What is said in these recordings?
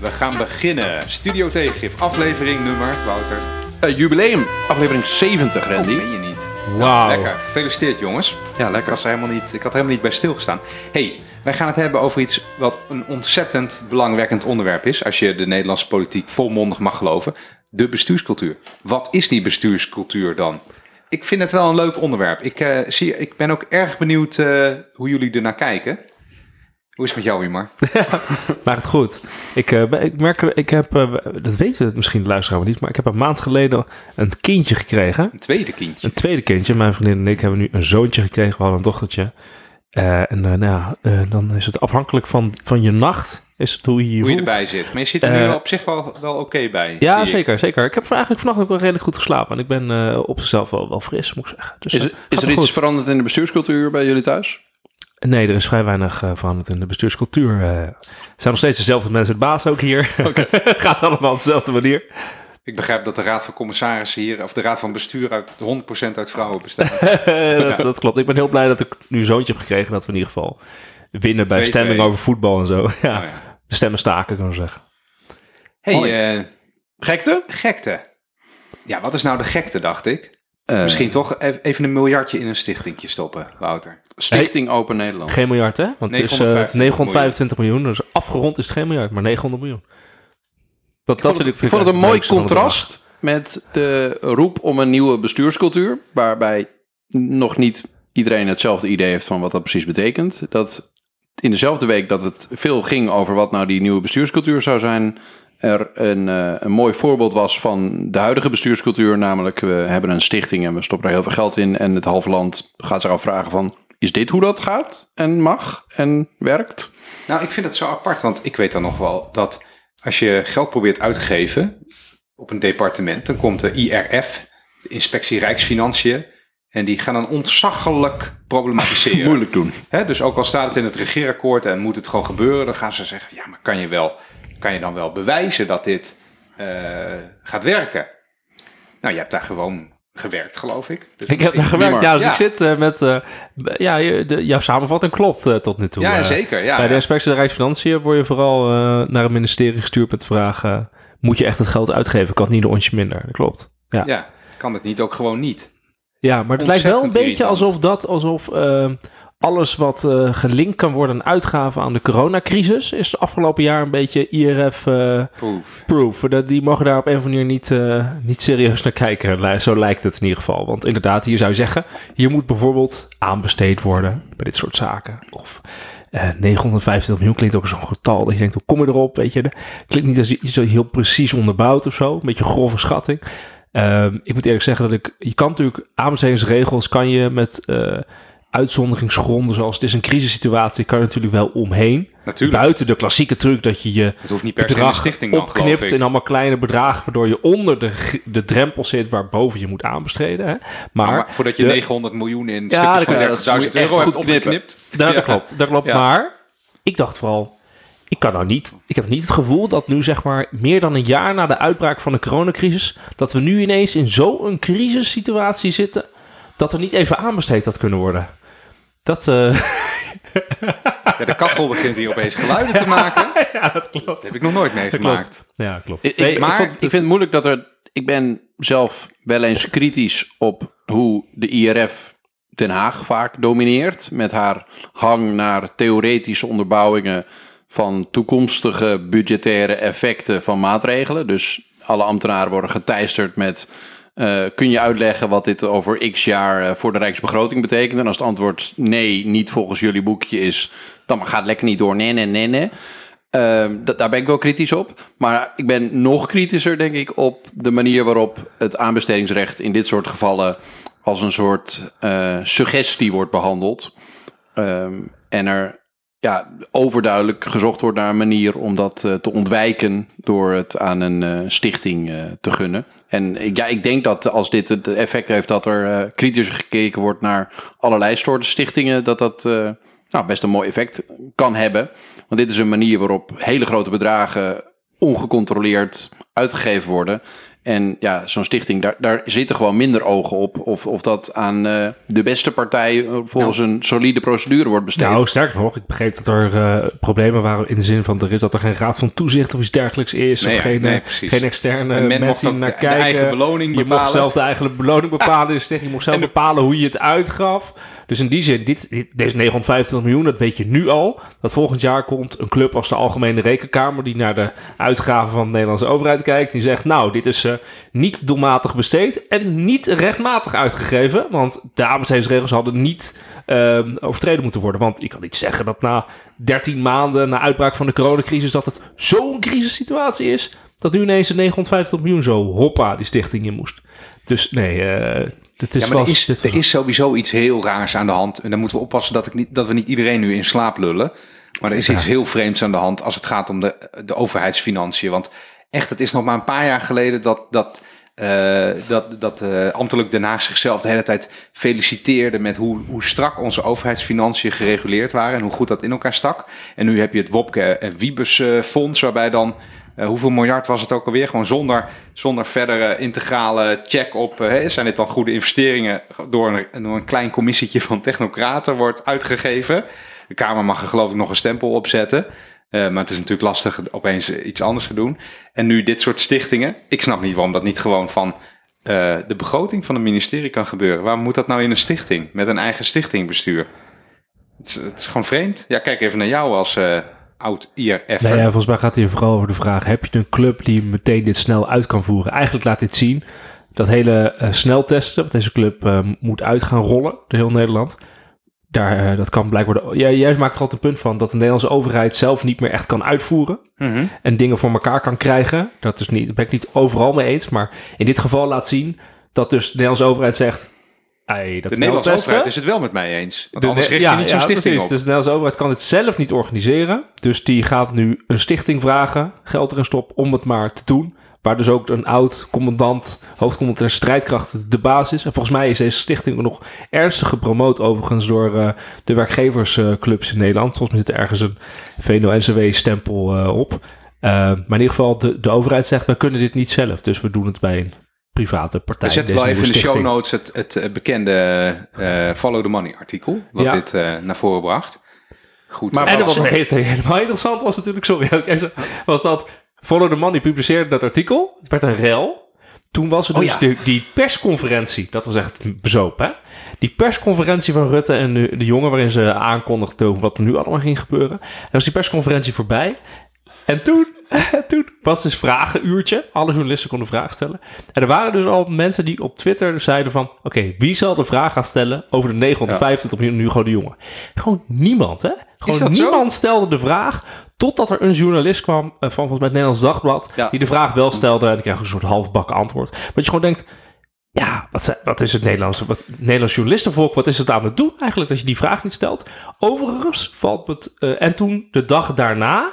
We gaan beginnen. Studio Tegengif, aflevering nummer, Wouter. Uh, jubileum, aflevering 70, Randy. Oh, meen je niet. Wauw. Lekker, gefeliciteerd jongens. Ja, Ik, lekker. was er helemaal niet, ik had er helemaal niet bij stilgestaan. hey, wij gaan het hebben over iets wat een ontzettend belangwekkend onderwerp is. Als je de Nederlandse politiek volmondig mag geloven. De bestuurscultuur. Wat is die bestuurscultuur dan? Ik vind het wel een leuk onderwerp. Ik, eh, zie, ik ben ook erg benieuwd eh, hoe jullie ernaar kijken. Hoe is het met jou, Imar? Maar het goed. Ik, ben- ik merk, ik heb, eh, dat weet je misschien de luisteraar maar niet, maar ik heb een maand geleden een kindje gekregen. Een tweede kindje. Een tweede kindje. Mijn vriendin en ik hebben nu een zoontje gekregen. We hadden een dochtertje. Eh, en nou ja, dan is het afhankelijk van, van je nacht, is het hoe je je Hoe je erbij zit. Maar je zit er nu op zich wel, wel oké bij. Ja, zie ik. zeker, zeker. Ik heb eigenlijk vannacht ook wel redelijk goed geslapen. En ik ben op zichzelf wel, wel fris, moet ik zeggen. Dus, Is, is er iets goed. veranderd in de bestuurscultuur bij jullie thuis? Nee, er is vrij weinig uh, veranderd in de bestuurscultuur. eh. zijn nog steeds dezelfde mensen het baas ook hier. Gaat allemaal op dezelfde manier. Ik begrijp dat de raad van commissarissen hier, of de raad van bestuur uit 100% uit vrouwen bestaat. dat, dat klopt. Ik ben heel blij dat ik nu zoontje heb gekregen. Dat we in ieder geval winnen bij Twee, stemming twee. over voetbal en zo. Ja, Nou ja. De stemmen staken, kan ik zeggen. Hey, eh, Gekte? gekte. Ja, wat is nou de gekte, dacht ik? Misschien toch e- even een miljardje in een stichtingje stoppen, Wouter. Stichting Open Nederland. Geen miljard, hè? Want het is eh, 925 925 miljoen. Dus afgerond is het geen miljard, maar 900 miljoen. Dat, Ik dat vond, vind ik, ik vond het een mooi contrast met de roep om een nieuwe bestuurscultuur. Waarbij nog niet iedereen hetzelfde idee heeft van wat dat precies betekent. Dat in dezelfde week dat het veel ging over wat nou die nieuwe bestuurscultuur zou zijn. Er een, eh, een mooi voorbeeld was van de huidige bestuurscultuur. Namelijk, we hebben een stichting en we stoppen er heel veel geld in. En het halve land gaat zich afvragen van, is dit hoe dat gaat en mag en werkt? Nou, ik vind het zo apart, want ik weet dan nog wel dat als je geld probeert uit te geven op een departement, dan komt de IRF, de Inspectie Rijksfinanciën, en die gaan dan ontzaglijk problematiseren. Moeilijk doen. Hè, dus ook al staat het in het regeerakkoord en moet het gewoon gebeuren, dan gaan ze zeggen: ja, maar kan je, wel, kan je dan wel bewijzen dat dit eh, gaat werken? Nou, je hebt daar gewoon gewerkt, geloof ik. Dus Ik heb daar gewerkt, ja. Dus Ja. ik zit eh, met... eh, ja, je- de, jouw samenvatting klopt eh, tot nu toe. Ja, zeker. Ja, Bij de ja. inspectie de Rijksfinanciën word je vooral naar het ministerie gestuurd met de vraag... eh, moet je echt het geld uitgeven? Ik had niet een onsje minder. Dat klopt. Ja, ja. ja, kan het niet ook gewoon niet? maar het lijkt wel een beetje alsof dat... Alsof alles wat eh, gelinkt kan worden aan uitgaven aan de coronacrisis... is de afgelopen jaar een beetje IRF-proof. Proef. die mogen daar op een of andere manier niet, eh, niet serieus naar kijken. Zo lijkt het in ieder geval. Want inderdaad, hier zou je zeggen... hier moet bijvoorbeeld aanbesteed worden bij dit soort zaken. Of... eh 925 miljoen klinkt ook zo'n getal dat je denkt, hoe kom je erop? Weet je, klinkt niet als iets zo heel precies onderbouwd of zo. Een beetje grove schatting. Ehm, ik moet eerlijk zeggen dat ik, je kan natuurlijk aanbestedingsregels kan je met eh, uitzonderingsgronden, zoals het is een crisissituatie, kan je natuurlijk wel omheen. Natuurlijk. Buiten de klassieke truc dat je je Het hoeft niet per se bedrag stichting dan, opknipt in allemaal kleine bedragen, waardoor je onder de, de drempel zit waarboven je moet aanbesteden. Hè? Maar, Maar, voordat je de- 900 miljoen in Ja, stukjes dat van kan- 30.000 dat moet je echt euro hebt opgeknipt. dat, Ja. dat klopt, dat klopt. Ja. Maar ik dacht vooral, ik kan nou niet, ik heb niet het gevoel dat nu zeg maar meer dan een jaar na de uitbraak van de coronacrisis, dat we nu ineens in zo'n crisissituatie zitten, dat er niet even aanbesteed had kunnen worden. Dat, eh, Ja, de kachel begint hier opeens geluiden te maken. Dat ja, dat klopt. heb ik nog nooit meegemaakt. Ja, klopt. Ik, ik- Nee, ik, maar vond- ik vind het moeilijk dat er. Ik ben zelf wel eens kritisch op hoe de IRF Den Haag vaak domineert. Met haar hang naar theoretische onderbouwingen van toekomstige budgettaire effecten van maatregelen. Dus alle ambtenaren worden geteisterd met. Eh, kun je uitleggen wat dit over x jaar eh, voor de Rijksbegroting betekent? En als het antwoord nee, niet volgens jullie boekje is, dan gaat het lekker niet door. Nee, nee, nee, nee. Ehm, da- daar ben ik wel kritisch op. Maar ik ben nog kritischer, denk ik, op de manier waarop het aanbestedingsrecht in dit soort gevallen als een soort eh, suggestie wordt behandeld. Ehm, en er ja, overduidelijk gezocht wordt naar een manier om dat te ontwijken door het aan een stichting te gunnen. En ja, ik denk dat als dit het effect heeft dat er eh, kritischer gekeken wordt naar allerlei soorten stichtingen, dat dat eh, nou, best een mooi effect kan hebben. Want dit is een manier waarop hele grote bedragen ongecontroleerd uitgegeven worden. En ja, zo'n stichting, daar, daar zitten gewoon minder ogen op. Of, of dat aan uh, de beste partij uh, volgens nou, een solide procedure wordt besteed. Nou, sterker nog, ik begreep dat er uh, problemen waren in de zin van er is dat er geen raad van toezicht of iets dergelijks is. Nee, of geen, nee, geen externe mensen die naar de, kijken. De eigen beloning je bepalen. mocht zelf de eigen beloning bepalen. Dus je mocht zelf bepalen hoe je het uitgaf. Dus in die zin, dit, deze 925 miljoen, dat weet je nu al. Dat volgend jaar komt een club als de Algemene Rekenkamer, die naar de uitgaven van de Nederlandse overheid kijkt. Die zegt, nou, dit is uh, niet doelmatig besteed en niet rechtmatig uitgegeven. Want de aanbestedingsregels hadden niet uh, overtreden moeten worden. Want je kan niet zeggen dat na 13 maanden, na uitbraak van de coronacrisis, dat het zo'n crisissituatie is. Dat nu ineens een 950 miljoen zo hoppa die stichting in moest. Dus nee, uh, dit is ja, maar er, is, er is sowieso iets heel raars aan de hand. En dan moeten we oppassen dat, ik niet, dat we niet iedereen nu in slaap lullen. Maar er is ja. iets heel vreemds aan de hand als het gaat om de, de overheidsfinanciën. Want echt, het is nog maar een paar jaar geleden dat, dat, uh, dat, dat uh, ambtelijk Den Haag zichzelf de hele tijd feliciteerde met hoe, hoe strak onze overheidsfinanciën gereguleerd waren en hoe goed dat in elkaar stak. En nu heb je het Wopke en Wiebes uh, fonds, waarbij dan uh, hoeveel miljard was het ook alweer? Gewoon zonder, zonder verdere integrale check op. Uh, zijn dit dan goede investeringen? Door een, door een klein commissietje van technocraten wordt uitgegeven. De Kamer mag er geloof ik nog een stempel op zetten. Uh, maar het is natuurlijk lastig opeens iets anders te doen. En nu dit soort stichtingen. Ik snap niet waarom dat niet gewoon van de begroting van het ministerie kan gebeuren. Waarom moet dat nou in een stichting? Met een eigen stichtingbestuur? Het is, het is gewoon vreemd. Ja, kijk even naar jou als oud IRF. Nee, ja, volgens mij gaat hier vooral over de vraag: heb je een club die meteen dit snel uit kan voeren? Eigenlijk laat dit zien dat hele uh, sneltesten, wat deze club uh, moet uit gaan rollen, door heel Nederland. Daar, uh, dat kan blijkbaar. De, ja, jij maakt er altijd een punt van dat de Nederlandse overheid zelf niet meer echt kan uitvoeren. Mm -hmm. En dingen voor elkaar kan krijgen. Dat is niet, daar ben ik niet overal mee eens. Maar in dit geval laat zien dat dus de Nederlandse overheid zegt. Hey, dat de Nederlandse overheid is het wel met mij eens. Want de, anders richt je ja, niet zo'n ja, stichting precies. op. Dus de Nederlandse overheid kan het zelf niet organiseren. Dus die gaat nu een stichting vragen, geld erin stop om het maar te doen. Waar dus ook een oud commandant, hoofdcommandant der strijdkrachten de basis is. En volgens mij is deze stichting nog ernstig gepromoot overigens door uh, de werkgeversclubs in Nederland. Volgens mij zit er ergens een VNO-NCW-stempel uh, op. Uh, maar in ieder geval, de, de overheid zegt, wij kunnen dit niet zelf. Dus we doen het bij een private partij. We zetten wel even in de show notes het, het, het bekende uh, Follow the Money artikel. Wat ja. dit uh, naar voren bracht. Goed. Maar en dat was helemaal interessant was natuurlijk, sorry, was dat Follow the Money publiceerde dat artikel. Het werd een rel. Toen was er dus oh, ja. de, die persconferentie. Dat was echt bezoop, hè? Die persconferentie van Rutte en de, de jongen... waarin ze aankondigden wat er nu allemaal ging gebeuren. En was die persconferentie voorbij. En toen, toen was dus vragenuurtje. Alle journalisten konden vragen stellen. En er waren dus al mensen die op Twitter zeiden van... Oké, okay, wie zal de vraag gaan stellen over de 950 miljoen Hugo de Jonge? Gewoon niemand, hè? Gewoon niemand zo? stelde de vraag... Totdat er een journalist kwam uh, van volgens mij het Nederlands Dagblad... Ja. die de vraag wel stelde en ik kreeg een soort halfbakken antwoord. Maar je gewoon denkt... Ja, wat, wat is het Nederlandse, wat, Nederlands journalistenvolk, wat is het aan het doen eigenlijk dat je die vraag niet stelt? Overigens valt het... Uh, en toen de dag daarna...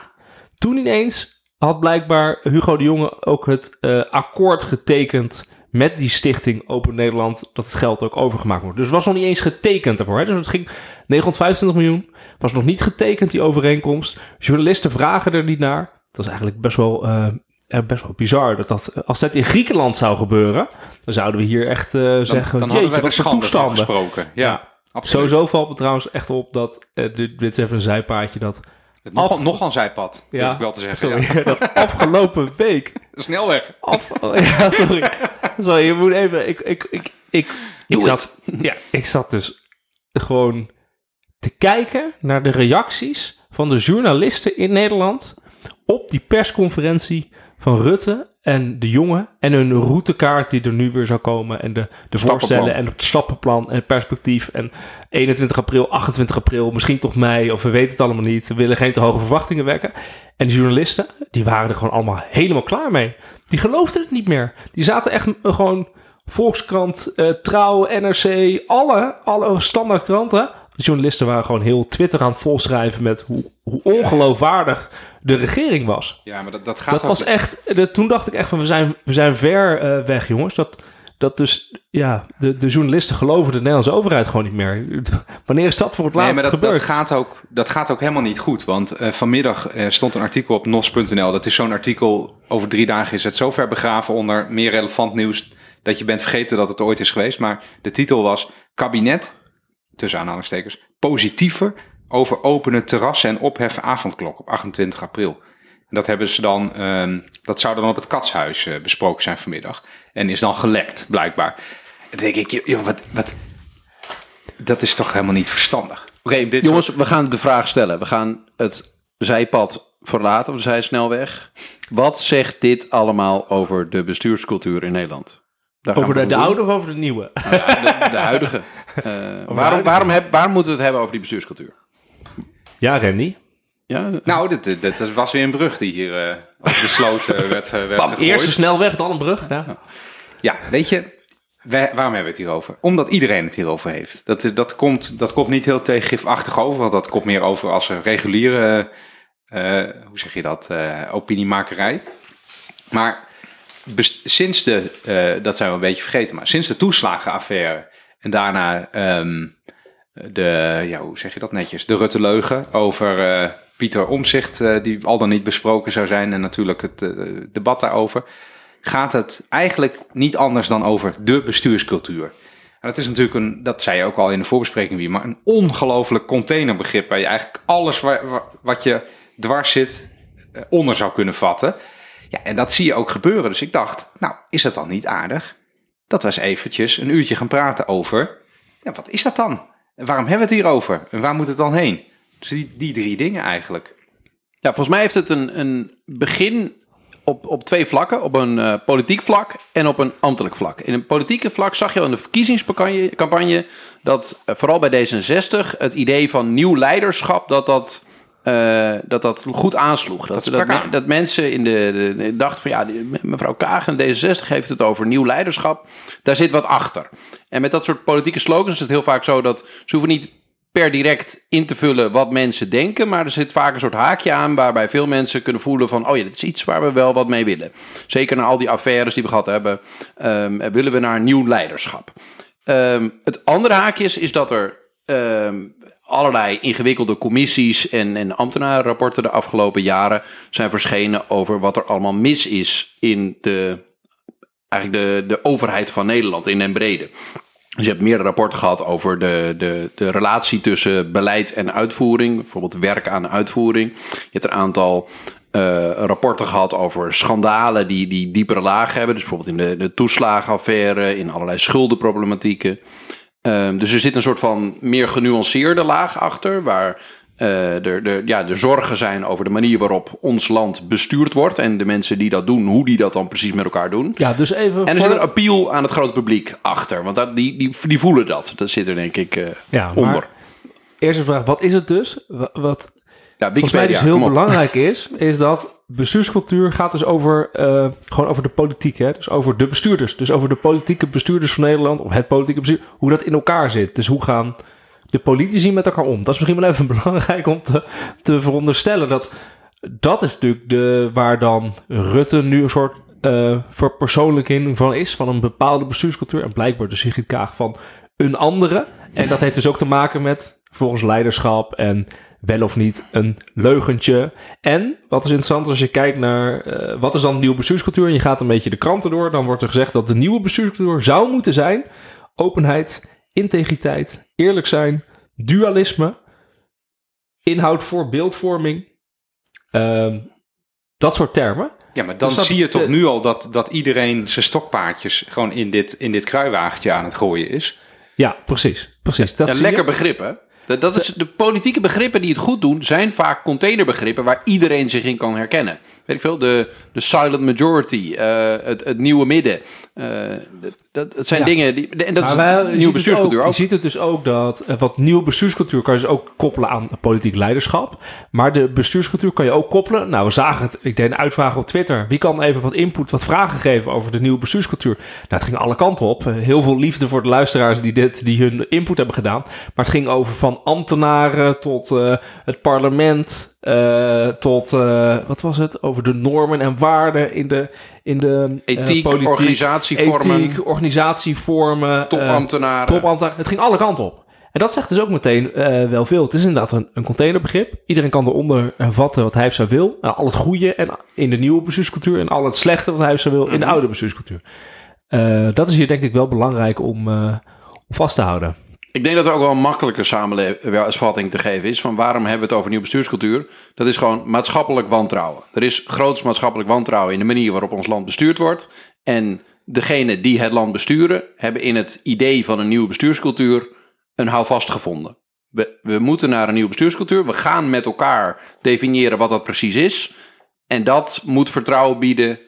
Toen ineens had blijkbaar Hugo de Jonge ook het uh, akkoord getekend met die stichting Open Nederland dat het geld ook overgemaakt wordt. Dus het was nog niet eens getekend daarvoor. Hè? Dus het ging 925 miljoen, was nog niet getekend die overeenkomst. Journalisten vragen er niet naar. Dat is eigenlijk best wel, uh, best wel bizar. Dat dat, als dat in Griekenland zou gebeuren, dan zouden we hier echt uh, dan, zeggen, dan jeetje, wij voor toestanden. Gesproken. Ja, ja. Sowieso valt me trouwens echt op dat, dit, dit is even een zijpaadje, dat het nog, Af... zijpad, ja, durf ik wel te zeggen. Sorry, ja. dat afgelopen week. Snelweg. Af, ja, sorry. sorry, je moet even... Ik, ik, ik, ik, ik, zat, ja, ik zat dus gewoon te kijken naar de reacties van de journalisten in Nederland op die persconferentie van Rutte en de jongen en hun routekaart die er nu weer zou komen en de, de voorstellen en het stappenplan en perspectief en 21 april, 28 april, misschien toch mei of we weten het allemaal niet. We willen geen te hoge verwachtingen wekken. En de journalisten, die waren er gewoon allemaal helemaal klaar mee. Die geloofden het niet meer. Die zaten echt gewoon Volkskrant, uh, Trouw, NRC, alle, alle standaard kranten. De journalisten waren gewoon heel Twitter aan het volschrijven met hoe, hoe ongeloofwaardig de regering was. Ja, maar dat, dat gaat Dat was echt, de, toen dacht ik echt van we zijn, we zijn ver uh, weg jongens. Dat, dat dus ja, de, de journalisten geloven de Nederlandse overheid gewoon niet meer. Wanneer is dat voor het Nee, laatst maar dat, gebeurd? dat, gaat ook, dat gaat ook helemaal niet goed. Want eh, vanmiddag eh, stond een artikel op nos.nl. Dat is zo'n artikel, over drie dagen is het zo ver begraven onder meer relevant nieuws... dat je bent vergeten dat het ooit is geweest. Maar de titel was Kabinet, tussen aanhalingstekens, positiever... over openen terrassen en opheffen avondklok op 28 april. En dat hebben ze dan, ehm, dat zou dan op het Katshuis eh, besproken zijn vanmiddag. En is dan gelekt, blijkbaar. En dan denk ik, joh, wat, wat, dat is toch helemaal niet verstandig. Oké, Dit jongens, we gaan de vraag stellen. We gaan het zijpad verlaten, of de zijsnelweg. Wat zegt dit allemaal over de bestuurscultuur in Nederland? Daar gaan over de, de oude of over de nieuwe? Nou ja, de, de huidige. Eh, waarom, waarom, heb, moeten we het hebben over die bestuurscultuur? Ja, Randy. Ja, Nou, dit, dit, dit was weer een brug die hier eh sloot eh, werd, eh, werd gegooid. Eerst de snelweg, dan een brug. Ja. Ja, weet je, wij- waarom hebben we het hierover? Omdat iedereen het hierover heeft. Dat, dat, komt, dat komt niet heel tegengifachtig over, want dat komt meer over als een reguliere, eh, hoe zeg je dat, eh, opiniemakerij. Maar sinds de, eh, dat zijn we een beetje vergeten, maar sinds de toeslagenaffaire en daarna ehm, de, ja, hoe zeg je dat netjes, de Rutte-leugen over eh, Pieter Omzicht, die al dan niet besproken zou zijn en natuurlijk het eh, debat daarover gaat het eigenlijk niet anders dan over de bestuurscultuur. En dat is natuurlijk een, dat zei je ook al in de voorbespreking weer, maar een ongelooflijk containerbegrip waar je eigenlijk alles wa- wa- wat je dwars zit eh, onder zou kunnen vatten. Ja, en dat zie je ook gebeuren. Dus ik dacht, nou, is het dan niet aardig dat eens eventjes een uurtje gaan praten over, ja, wat is dat dan? En waarom hebben we het hier over? En waar moet het dan heen? Dus die, die drie dingen eigenlijk. Ja, volgens mij heeft het een, een begin op, op twee vlakken. Op een eh, politiek vlak en op een ambtelijk vlak. In een politieke vlak zag je al in de verkiezingscampagne campagne dat eh, vooral bij D66 het idee van nieuw leiderschap, dat dat, eh, dat, dat goed aansloeg. Dat, dat, aan. dat mensen in de, de, dachten van ja, die- mevrouw Kagen, D66 heeft het over nieuw leiderschap. Daar zit wat achter. En met dat soort politieke slogans is het heel vaak zo dat ze hoeven niet per direct in te vullen wat mensen denken. Maar er zit vaak een soort haakje aan waarbij veel mensen kunnen voelen van... oh ja, dit is iets waar we wel wat mee willen. Zeker na al die affaires die we gehad hebben, ehm, willen we naar nieuw leiderschap. Ehm, het andere haakje is, is dat er ehm, allerlei ingewikkelde commissies en, en ambtenarenrapporten de afgelopen jaren zijn verschenen over wat er allemaal mis is in de, eigenlijk de, de overheid van Nederland in den brede. Dus je hebt meerdere rapporten gehad over de, de, de relatie tussen beleid en uitvoering. Bijvoorbeeld werk aan uitvoering. Je hebt een aantal eh, rapporten gehad over schandalen die, die diepere lagen hebben. Dus bijvoorbeeld in de, de toeslagenaffaire, in allerlei schuldenproblematieken. Ehm, dus er zit een soort van meer genuanceerde laag achter, waar eh, er, er, ja, er zorgen zijn over de manier waarop ons land bestuurd wordt en de mensen die dat doen, hoe die dat dan precies met elkaar doen. Ja, dus even En er voor- zit een appeal aan het grote publiek achter, want dat, die, die, die voelen dat. Dat zit er denk ik eh, Ja, maar- onder. Eerste vraag, wat is het dus? Wa- Wat Ja, volgens mij dus heel belangrijk is, is dat bestuurscultuur gaat dus over, eh, gewoon over de politiek, hè? dus over de bestuurders. Dus over de politieke bestuurders van Nederland, of het politieke bestuur, hoe dat in elkaar zit. Dus hoe gaan de politici met elkaar om? Dat is misschien wel even belangrijk om te, te veronderstellen. Dat, dat is natuurlijk de, waar dan Rutte nu een soort eh verpersoonlijking van is, van een bepaalde bestuurscultuur. En blijkbaar de Sigrid Kaag van een andere. En dat heeft dus ook te maken met volgens leiderschap en wel of niet een leugentje. En wat is interessant als je kijkt naar eh, wat is dan de nieuwe bestuurscultuur en je gaat een beetje de kranten door, dan wordt er gezegd dat de nieuwe bestuurscultuur zou moeten zijn openheid, integriteit, eerlijk zijn, dualisme, inhoud voor beeldvorming, ehm, dat soort termen. Ja, maar dan Dus zie je toch de- nu al dat, dat iedereen zijn stokpaardjes gewoon in dit, in dit kruiwagentje aan het gooien is. Ja, precies. precies. Dat Ja, lekker begrip, hè? Dat, dat is, de politieke begrippen die het goed doen, zijn vaak containerbegrippen waar iedereen zich in kan herkennen. Weet ik veel, de, de silent majority, eh, het, het nieuwe midden. Eh, dat, zijn Ja. dingen die. En dat is wij- je nieuwe ziet het bestuurscultuur ook. ook. Je ziet het dus ook dat eh, wat nieuwe bestuurscultuur kan je dus ook koppelen aan politiek leiderschap. Maar de bestuurscultuur kan je ook koppelen. Nou, we zagen het. Ik deed een uitvraag op Twitter. Wie kan even wat input, wat vragen geven over de nieuwe bestuurscultuur? Nou, het ging alle kanten op. Heel veel liefde voor de luisteraars die, dit, die hun input hebben gedaan. Maar het ging over van ambtenaren tot het parlement. Eh, tot, eh, wat was het, over de normen en waarden in de, in de eh, Ethiek, politiek, organisatievormen, ethiek, organisatievormen, topambtenaren. topambtenaren. Het ging alle kanten op. En dat zegt dus ook meteen wel veel. Het is inderdaad een, een containerbegrip. Iedereen kan eronder vatten wat hij of zij wil. Nou, al het goede en in de nieuwe bestuurscultuur en al het slechte wat hij of zij wil in de Mhm. oude bestuurscultuur. Dat is hier denk ik wel belangrijk om, om vast te houden. Ik denk dat er ook wel een makkelijke samenvatting te geven is van waarom hebben we het over nieuwe bestuurscultuur. Dat is gewoon maatschappelijk wantrouwen. Er is groots maatschappelijk wantrouwen in de manier waarop ons land bestuurd wordt. En degenen die het land besturen hebben in het idee van een nieuwe bestuurscultuur een houvast gevonden. We, we moeten naar een nieuwe bestuurscultuur. We gaan met elkaar definiëren wat dat precies is. En dat moet vertrouwen bieden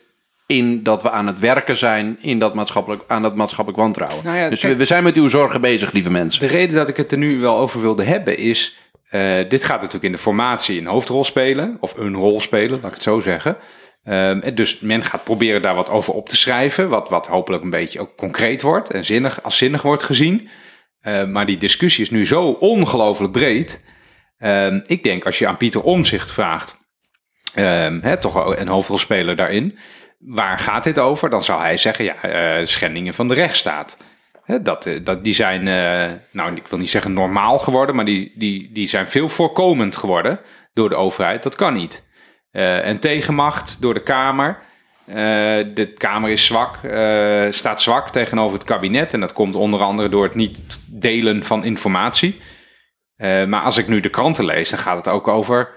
in dat we aan het werken zijn in dat maatschappelijk, aan dat maatschappelijk wantrouwen. Nou ja, dus kijk- we, we zijn met uw zorgen bezig, lieve mensen. De reden dat ik het er nu wel over wilde hebben is... eh, dit gaat natuurlijk in de formatie een hoofdrol spelen. Of een rol spelen, laat ik het zo zeggen. Ehm, dus men gaat proberen daar wat over op te schrijven. Wat, wat hopelijk een beetje ook concreet wordt. En zinnig, als zinnig wordt gezien. Eh, maar die discussie is nu zo ongelooflijk breed. Ehm, ik denk als je aan Pieter Omzicht vraagt... ehm, hè, toch een hoofdrolspeler daarin... Waar gaat dit over? Dan zou hij zeggen, ja, eh, schendingen van de rechtsstaat. Dat, eh, dat, die zijn, eh, nou, ik wil niet zeggen normaal geworden, maar die, die, die zijn veel voorkomend geworden door de overheid. Dat kan niet. Eh, en tegenmacht door de Kamer. De Kamer is zwak, staat zwak tegenover het kabinet. En dat komt onder andere door het niet delen van informatie. Maar als ik nu de kranten lees, dan gaat het ook over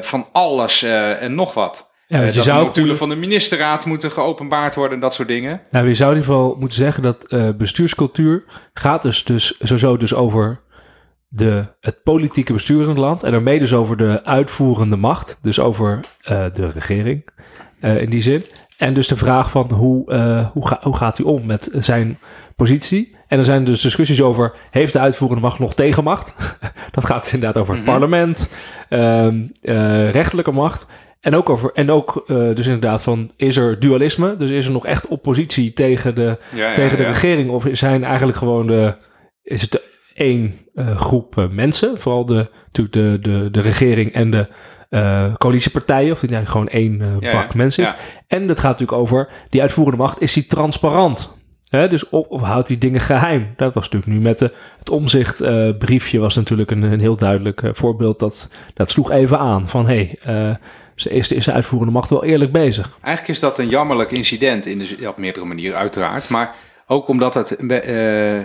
van alles en nog wat. Ja, Eh, je dat de zou, notulen van de ministerraad moeten geopenbaard worden en dat soort dingen. nou, je zou in ieder geval moeten zeggen dat eh, bestuurscultuur gaat dus, dus sowieso dus over de, het politieke bestuur in het land. En daarmee dus over de uitvoerende macht. Dus over eh, de regering in die zin. En dus de vraag van hoe, hoe, ga, hoe gaat hij om met zijn positie? En er zijn dus discussies over, heeft de uitvoerende macht nog tegenmacht? Dat gaat dus inderdaad over het Mhm. parlement, ehm, eh, rechtelijke macht. En ook, over, en ook eh, dus inderdaad van, is er dualisme? Dus is er nog echt oppositie tegen de, Ja, tegen de regering? Of zijn eigenlijk gewoon de, is het de één eh, groep eh, mensen? Vooral de, natuurlijk de, de, de regering en de coalitiepartijen. Of die eigenlijk gewoon één Ja, bak ja. mensen is. Ja. En dat gaat natuurlijk over die uitvoerende macht. Is die transparant? Hè, dus of, of houdt die dingen geheim? Dat was natuurlijk nu met de, het omzichtbriefje was natuurlijk een, een heel duidelijk voorbeeld. Dat, dat sloeg even aan van hé, hey, ze is, de- is de uitvoerende macht wel eerlijk bezig? Eigenlijk is dat een jammerlijk incident in de, op meerdere manieren uiteraard. Maar ook omdat het eh,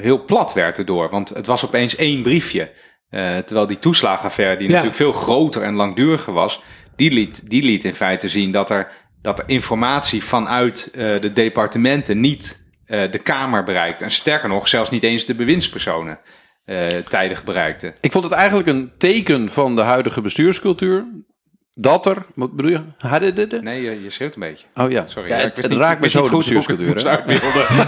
heel plat werd erdoor. Want het was opeens één briefje. Eh, terwijl die toeslagenaffaire, die Ja. natuurlijk veel groter en langduriger was... Die liet, die liet in feite zien dat er, dat er informatie vanuit eh, de departementen niet eh, de Kamer bereikt. En sterker nog, zelfs niet eens de bewindspersonen eh, tijdig bereikte. Ik vond het eigenlijk een teken van de huidige bestuurscultuur. Dat er, wat bedoel je? Hadden Nee, je, je schreeuwt een beetje. Oh ja, Sorry, Ja, ja, ik het, het niet- raakt me zo goed uitbeelden.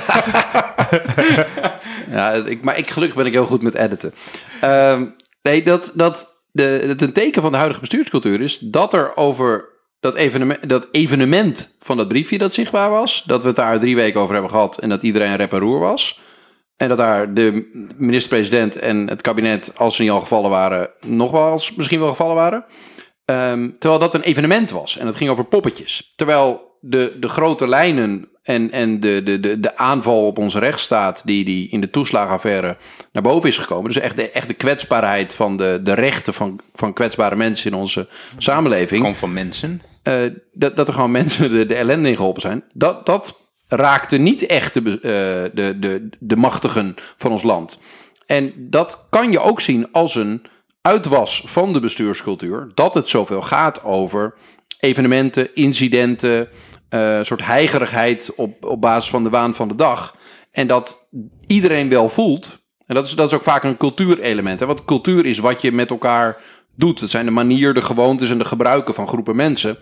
Ja, ik, maar ik, gelukkig ben ik heel goed met editen. Ehm, nee, dat, dat de, het een teken van de huidige bestuurscultuur is dat er over dat evenement, dat evenement van dat briefje dat zichtbaar was, dat we het daar drie weken over hebben gehad en dat iedereen rep en roer was. En dat daar de minister-president en het kabinet, als ze niet al gevallen waren, nog wel eens misschien wel gevallen waren. Ehm, terwijl dat een evenement was en het ging over poppetjes. Terwijl de, de grote lijnen en, en de, de, de, de aanval op onze rechtsstaat, die, die in de toeslagenaffaire naar boven is gekomen. Dus echt de, echt de kwetsbaarheid van de, de rechten van, van kwetsbare mensen in onze samenleving. Gewoon van mensen. eh, dat, dat er gewoon mensen de, de ellende in geholpen zijn. Dat, dat raakte niet echt de, eh, de, de, de machtigen van ons land. En dat kan je ook zien als een uitwas van de bestuurscultuur. Dat het zoveel gaat over evenementen, incidenten, een soort heigerigheid op, op basis van de waan van de dag. En dat iedereen wel voelt. En dat is, dat is ook vaak een cultuurelement. Hè? Want cultuur is wat je met elkaar doet. Het zijn de manier, de gewoontes en de gebruiken van groepen mensen.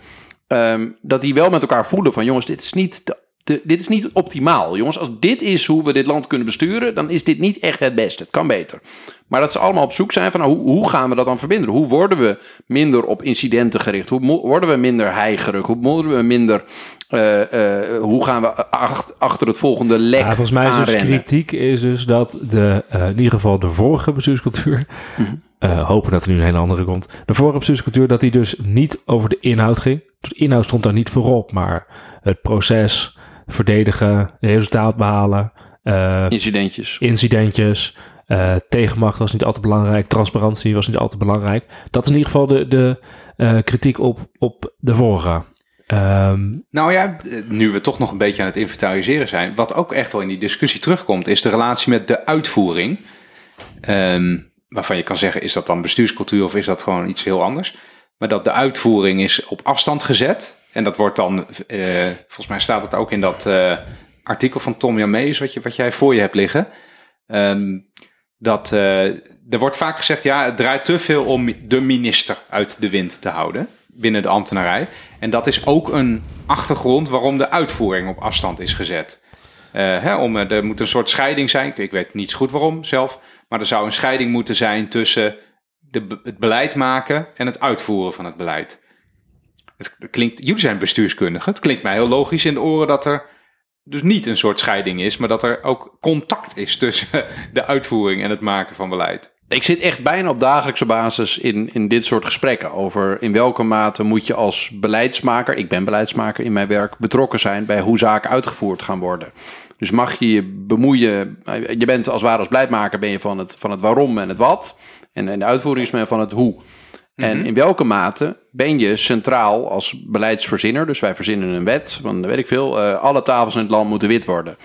Ehm, dat die wel met elkaar voelen van jongens, dit is niet, de, dit is niet optimaal. Jongens, als dit is hoe we dit land kunnen besturen, dan is dit niet echt het beste. Het kan beter. Maar dat ze allemaal op zoek zijn van nou, hoe, hoe gaan we dat dan verbinden? Hoe worden we minder op incidenten gericht? Hoe worden we minder heigerig? Hoe worden we minder... eh, eh, hoe gaan we acht- achter het volgende lek Ja, volgens mij is dus kritiek is dus dat de, eh, in ieder geval de vorige bestuurscultuur, Mhm. hopen dat er nu een hele andere komt, de vorige bestuurscultuur, dat die dus niet over de inhoud ging. De inhoud stond daar niet voorop, maar het proces, verdedigen, resultaat behalen, eh, Incidentjes. incidentjes, eh, tegenmacht was niet altijd belangrijk, transparantie was niet altijd belangrijk. Dat is in ieder geval de, de eh, kritiek op, op de vorige. Ehm, Nou ja, nu we toch nog een beetje aan het inventariseren zijn, wat ook echt wel in die discussie terugkomt, is de relatie met de uitvoering. Ehm, waarvan je kan zeggen, is dat dan bestuurscultuur of is dat gewoon iets heel anders? Maar dat de uitvoering is op afstand gezet. En dat wordt dan, eh, volgens mij staat het ook in dat eh, artikel van Tom Jamees, wat, je, wat jij voor je hebt liggen. Ehm, dat eh, er wordt vaak gezegd, ja, het draait te veel om de minister uit de wind te houden binnen de ambtenarij. En dat is ook een achtergrond waarom de uitvoering op afstand is gezet. Hè, om, er moet een soort scheiding zijn. Ik- weet niet goed waarom zelf. Maar er zou een scheiding moeten zijn tussen de, het beleid maken en het uitvoeren van het beleid. Het klinkt, jullie zijn bestuurskundigen. Het klinkt mij heel logisch in de oren dat er dus niet een soort scheiding is, maar dat er ook contact is tussen de uitvoering en het maken van beleid. Ik zit echt bijna op dagelijkse basis in, in dit soort gesprekken over in welke mate moet je als beleidsmaker, ik ben beleidsmaker in mijn werk, betrokken zijn bij hoe zaken uitgevoerd gaan worden. Dus mag je je bemoeien, je bent als ware als beleidmaker ben je van het, van het waarom en het wat. En, en de uitvoering is men van het hoe. En in welke mate ben je centraal als beleidsverzinner, dus wij verzinnen een wet, van weet ik veel, eh, alle tafels in het land moeten wit worden.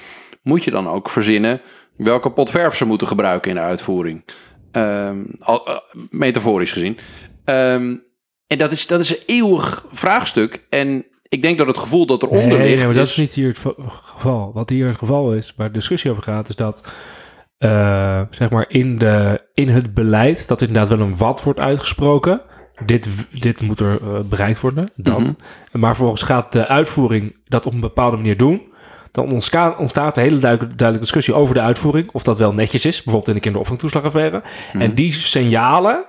Moet je dan ook verzinnen welke pot verf ze moeten gebruiken in de uitvoering? Ehm, al, eh, metaforisch gezien. Ehm, en dat is, dat is een eeuwig vraagstuk. En ik denk dat het gevoel dat eronder Nee, ligt. nee, maar dat is- niet hier het va- geval. Wat hier het geval is, waar de discussie over gaat, is dat eh, zeg maar in, de, in het beleid dat inderdaad wel een wat wordt uitgesproken. Dit, dit moet er eh, bereikt worden. Dat. Mhm. Maar vervolgens gaat de uitvoering dat op een bepaalde manier doen. Dan ontstaat een hele duidelijke, duidelijke discussie over de uitvoering. Of dat wel netjes is. Bijvoorbeeld in de kinderopvangtoeslagaffaire. En die signalen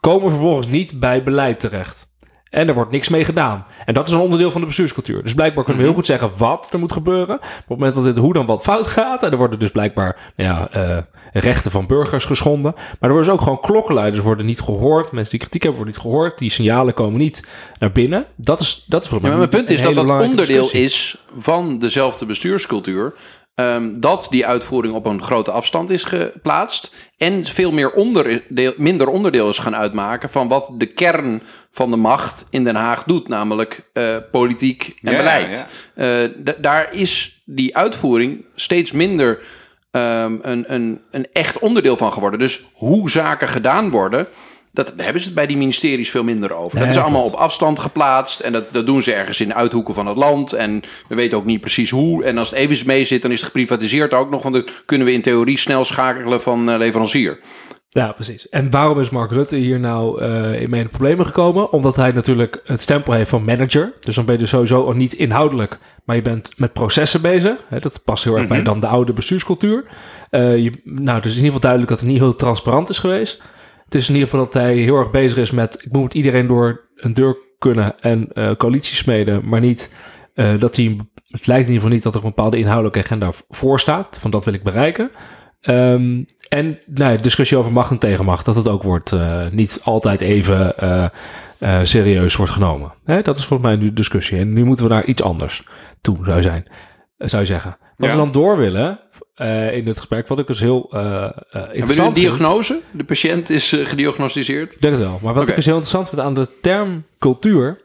komen vervolgens niet bij beleid terecht. En er wordt niks mee gedaan. En dat is een onderdeel van de bestuurscultuur. Dus blijkbaar kunnen we heel goed zeggen wat er moet gebeuren. Op het moment dat dit hoe dan wat fout gaat. En er worden dus blijkbaar nou ja, eh, rechten van burgers geschonden. Maar er worden dus ook gewoon klokkenluiders worden niet gehoord. Mensen die kritiek hebben worden niet gehoord. Die signalen komen niet naar binnen. Dat is, dat is voor Ja, mij maar mijn punt is dat dat onderdeel discussie. is van dezelfde bestuurscultuur. Ehm, dat die uitvoering op een grote afstand is geplaatst. En veel meer onderdeel, minder onderdeel is gaan uitmaken van wat de kern van de macht in Den Haag doet. Namelijk eh, politiek en Ja, beleid. Eh, daar is die uitvoering steeds minder ehm, een, een, een echt onderdeel van geworden. Dus hoe zaken gedaan worden, dat, daar hebben ze het bij die ministeries veel minder over. dat Nee, is allemaal op afstand geplaatst en dat, dat doen ze ergens in uithoeken van het land. En we weten ook niet precies hoe. En als het even mee zit, dan is het geprivatiseerd ook nog. Want dan kunnen we in theorie snel schakelen van eh, leverancier. Ja, precies. En waarom is Mark Rutte hier nou eh in de problemen gekomen? Omdat hij natuurlijk het stempel heeft van manager. Dus dan ben je dus sowieso niet inhoudelijk, maar je bent met processen bezig. Hè, dat past heel erg bij dan de oude bestuurscultuur. Eh, je, nou, het is in ieder geval duidelijk dat het niet heel transparant is geweest. Het is in ieder geval dat hij heel erg bezig is met... ik moet iedereen door een deur kunnen en coalities smeden, maar niet eh, dat hij... Het lijkt in ieder geval niet dat er een bepaalde inhoudelijke agenda voor staat. Van dat wil ik bereiken. Ehm, en nou, ja, discussie over macht en tegenmacht, dat het ook wordt eh, niet altijd even serieus wordt genomen. Hè, dat is volgens mij nu de discussie. En nu moeten we naar iets anders toe, zou, zijn, zou je zeggen. Wat Ja. we dan door willen eh, in dit gesprek, wat ik dus heel eh eh, Hebben we een interessant vind- diagnose? De patiënt is gediagnosticeerd. ik denk het wel. Maar wat ik dus heel interessant vind aan de term cultuur,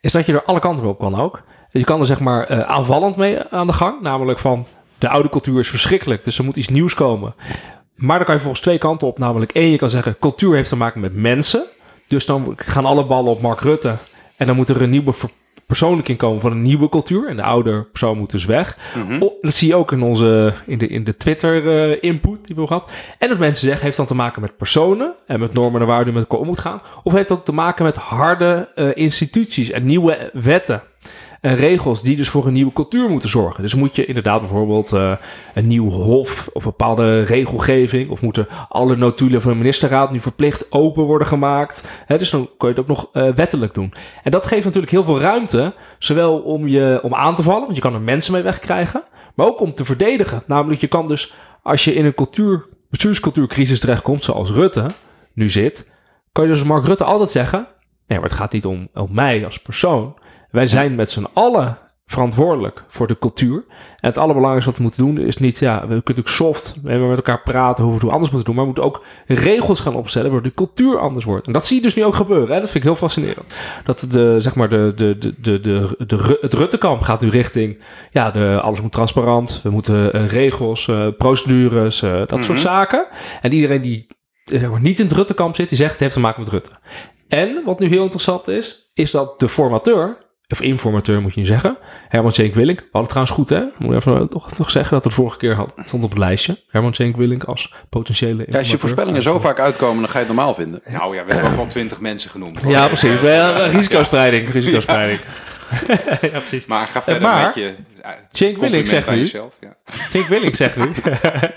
is dat je er alle kanten op kan ook. Je kan er zeg maar aanvallend mee aan de gang. Namelijk van, de oude cultuur is verschrikkelijk, dus er moet iets nieuws komen. Maar dan kan je volgens twee kanten op. Namelijk één, je kan zeggen, cultuur heeft te maken met mensen. Dus dan gaan alle ballen op Mark Rutte. En dan moet er een nieuwe ver- persoonlijking komen van een nieuwe cultuur. En de oude persoon moet dus weg. Oh, dat zie je ook in, onze, in de, in de Twitter-input die we hebben gehad. En dat mensen zeggen, heeft dan te maken met personen en met normen en waarden met elkaar om moet gaan. Of heeft ook te maken met harde eh, instituties en nieuwe wetten. En regels die dus voor een nieuwe cultuur moeten zorgen. Dus moet je inderdaad bijvoorbeeld uh, een nieuw hof of bepaalde regelgeving, of moeten alle notulen van de ministerraad nu verplicht open worden gemaakt. Hè, dus dan kun je het ook nog uh, wettelijk doen. En dat geeft natuurlijk heel veel ruimte, zowel om je om aan te vallen, want je kan er mensen mee wegkrijgen, maar ook om te verdedigen. Namelijk, je kan dus als je in een cultuur, bestuurscultuurcrisis terechtkomt, zoals Rutte nu zit, kan je dus Mark Rutte altijd zeggen: nee, maar het gaat niet om, om mij als persoon. Wij zijn met z'n allen verantwoordelijk voor de cultuur. En het allerbelangrijkste wat we moeten doen is niet, ja, we kunnen natuurlijk soft we met elkaar praten hoe we het anders moeten doen, maar we moeten ook regels gaan opstellen waardoor de cultuur anders wordt. En dat zie je dus nu ook gebeuren. Hè? Dat vind ik heel fascinerend. Dat de, zeg maar, de, de, de, de, de, de, het Ruttekamp gaat nu richting, ja, de, alles moet transparant, we moeten uh, regels, uh, procedures, uh, dat soort zaken. En iedereen die zeg maar, niet in het Ruttekamp zit, die zegt het heeft te maken met Rutte. En wat nu heel interessant is, is dat de formateur of informateur moet je nu zeggen. Herman Cenk Willink. We hadden trouwens goed, hè? Moet even nog, nog zeggen dat het vorige keer had, stond op het lijstje. Herman Cenk Willink als potentiële ja, Als je voorspellingen zo vaak uitkomen, dan ga je het normaal vinden. Nou ja, we hebben ook wel twintig mensen genoemd. Ja, precies. Risicospreiding. Risicospreiding. ja, precies. Maar ga verder maar, met je Jake Willink zegt nu. Jezelf, ja. Jake Willink zegt nu.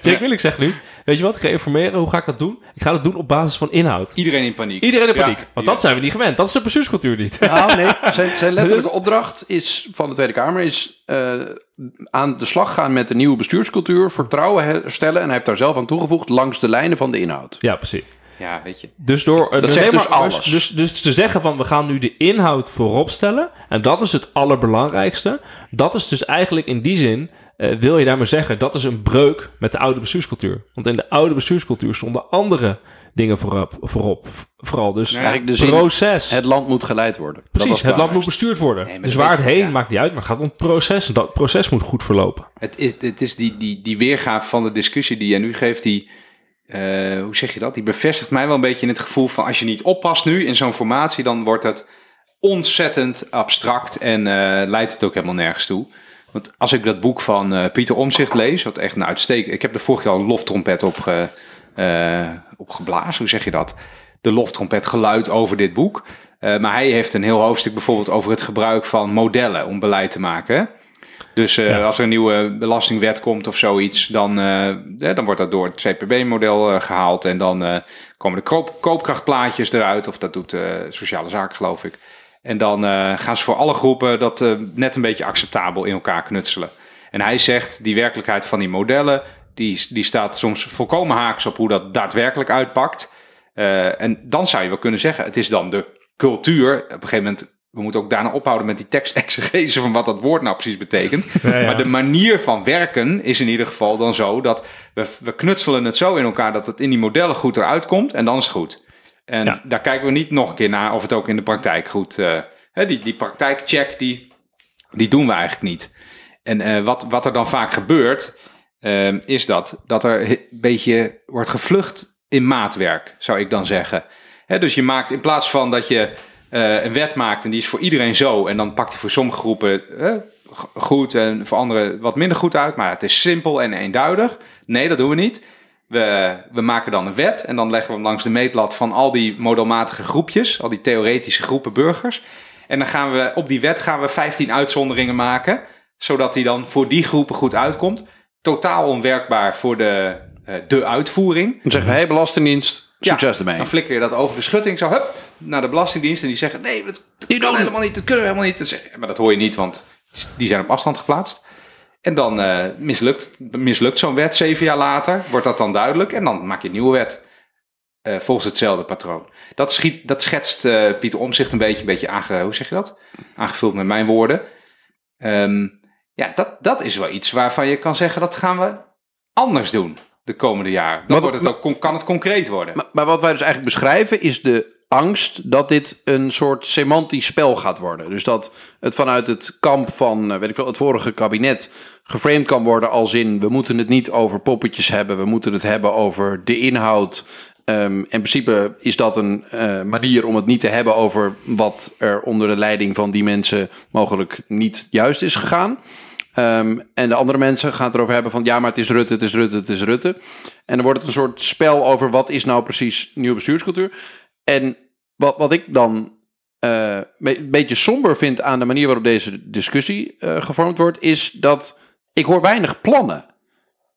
Jake Willink zegt nu. Weet je wat? Ik ga informeren. Hoe ga ik dat doen? Ik ga dat doen op basis van inhoud. Iedereen in paniek. Iedereen in paniek. Want dat zijn we niet gewend. Dat is de bestuurscultuur niet. Nou, nee. Zijn, zijn letterlijke opdracht is van de Tweede Kamer is uh, aan de slag gaan met de nieuwe bestuurscultuur, vertrouwen herstellen. En hij heeft daar zelf aan toegevoegd langs de lijnen van de inhoud. Ja, precies. Ja, weet je. Dus door dat dus dus alles. Dus, dus te zeggen van we gaan nu de inhoud voorop stellen. En dat is het allerbelangrijkste. Dat is dus eigenlijk in die zin. Uh, wil je daarmee zeggen, dat is een breuk met de oude bestuurscultuur. Want in de oude bestuurscultuur stonden andere dingen voorop. voorop vooral dus eigenlijk de proces. het land moet geleid worden. Precies, het land moet bestuurd worden. Nee, dus waar het heen ja. maakt niet uit, maar het gaat om het proces. En dat proces moet goed verlopen. Het is, het is die, die, die weergave van de discussie die jij nu geeft, die uh, hoe zeg je dat? Die bevestigt mij wel een beetje in het gevoel van als je niet oppast nu in zo'n formatie, dan wordt het ontzettend abstract en uh, leidt het ook helemaal nergens toe. Want als ik dat boek van uh, Pieter Omzicht lees, wat echt een uitstekend... Ik heb er vorig jaar een loftrompet op, op geblazen, hoe zeg je dat? De loftrompet geluid over dit boek. maar hij heeft een heel hoofdstuk bijvoorbeeld over het gebruik van modellen om beleid te maken. Dus uh, als er een nieuwe belastingwet komt of zoiets, dan, uh, dan wordt dat door het CPB-model uh, gehaald. En dan komen de koop, koopkrachtplaatjes eruit, of dat doet Sociale Zaken, geloof ik. En dan gaan ze voor alle groepen dat net een beetje acceptabel in elkaar knutselen. En hij zegt, die werkelijkheid van die modellen, die, die staat soms volkomen haaks op hoe dat daadwerkelijk uitpakt. en dan zou je wel kunnen zeggen, het is dan de cultuur. Op een gegeven moment we moeten ook daarna ophouden met die tekstexegese van wat dat woord nou precies betekent. Maar de manier van werken is in ieder geval dan zo dat we, we knutselen het zo in elkaar dat het in die modellen goed eruit komt en dan is het goed. En daar kijken we niet nog een keer naar of het ook in de praktijk goed... Uh, hè, die, die praktijkcheck, die, die doen we eigenlijk niet. En uh, wat, wat er dan vaak gebeurt, uh, is dat, dat er een beetje wordt gevlucht in maatwerk, zou ik dan zeggen. Hè, dus je maakt in plaats van dat je uh, een wet maakt en die is voor iedereen zo. En dan pakt hij voor sommige groepen uh, goed en voor anderen wat minder goed uit. Maar het is simpel en eenduidig. Nee, dat doen we niet. We, we maken dan een wet en dan leggen we hem langs de meetlat van al die modelmatige groepjes, al die theoretische groepen burgers. En dan gaan we op die wet gaan we 15 uitzonderingen maken, zodat die dan voor die groepen goed uitkomt. Totaal onwerkbaar voor de, uh, de uitvoering. Dan zeggen we, hey, Belastingdienst, Succes ermee. Dan flikker je dat over de schutting zo hup, naar de Belastingdienst. En die zeggen, nee, dat, dat kan helemaal niet, dat kunnen we helemaal niet. Zeggen, maar dat hoor je niet, want die zijn op afstand geplaatst. En dan uh, mislukt, mislukt zo'n wet zeven jaar later. Wordt dat dan duidelijk. En dan maak je een nieuwe wet. Uh, volgens hetzelfde patroon. Dat, schiet, dat schetst uh, Pieter Omzicht een beetje, een beetje aange, hoe zeg je dat? aangevuld met mijn woorden. Um, ja, dat, dat is wel iets waarvan je kan zeggen, dat gaan we anders doen de komende jaren. Dan wordt het ook, kan het concreet worden. Maar, maar, wat wij dus eigenlijk beschrijven is de angst dat dit een soort semantisch spel gaat worden. Dus dat het vanuit het kamp van, eh, weet ik veel, het vorige kabinet geframed kan worden als in we moeten het niet over poppetjes hebben, we moeten het hebben over de inhoud. Um, in principe is dat een uh, manier om het niet te hebben over wat er onder de leiding van die mensen mogelijk niet juist is gegaan. Um, en de andere mensen gaan het erover hebben van ja, maar het is Rutte, het is Rutte, het is Rutte. En dan wordt het een soort spel over wat is nou precies nieuwe bestuurscultuur. En wat, wat ik dan eh, een beetje somber vind aan de manier waarop deze discussie eh, gevormd wordt, is dat ik hoor weinig plannen.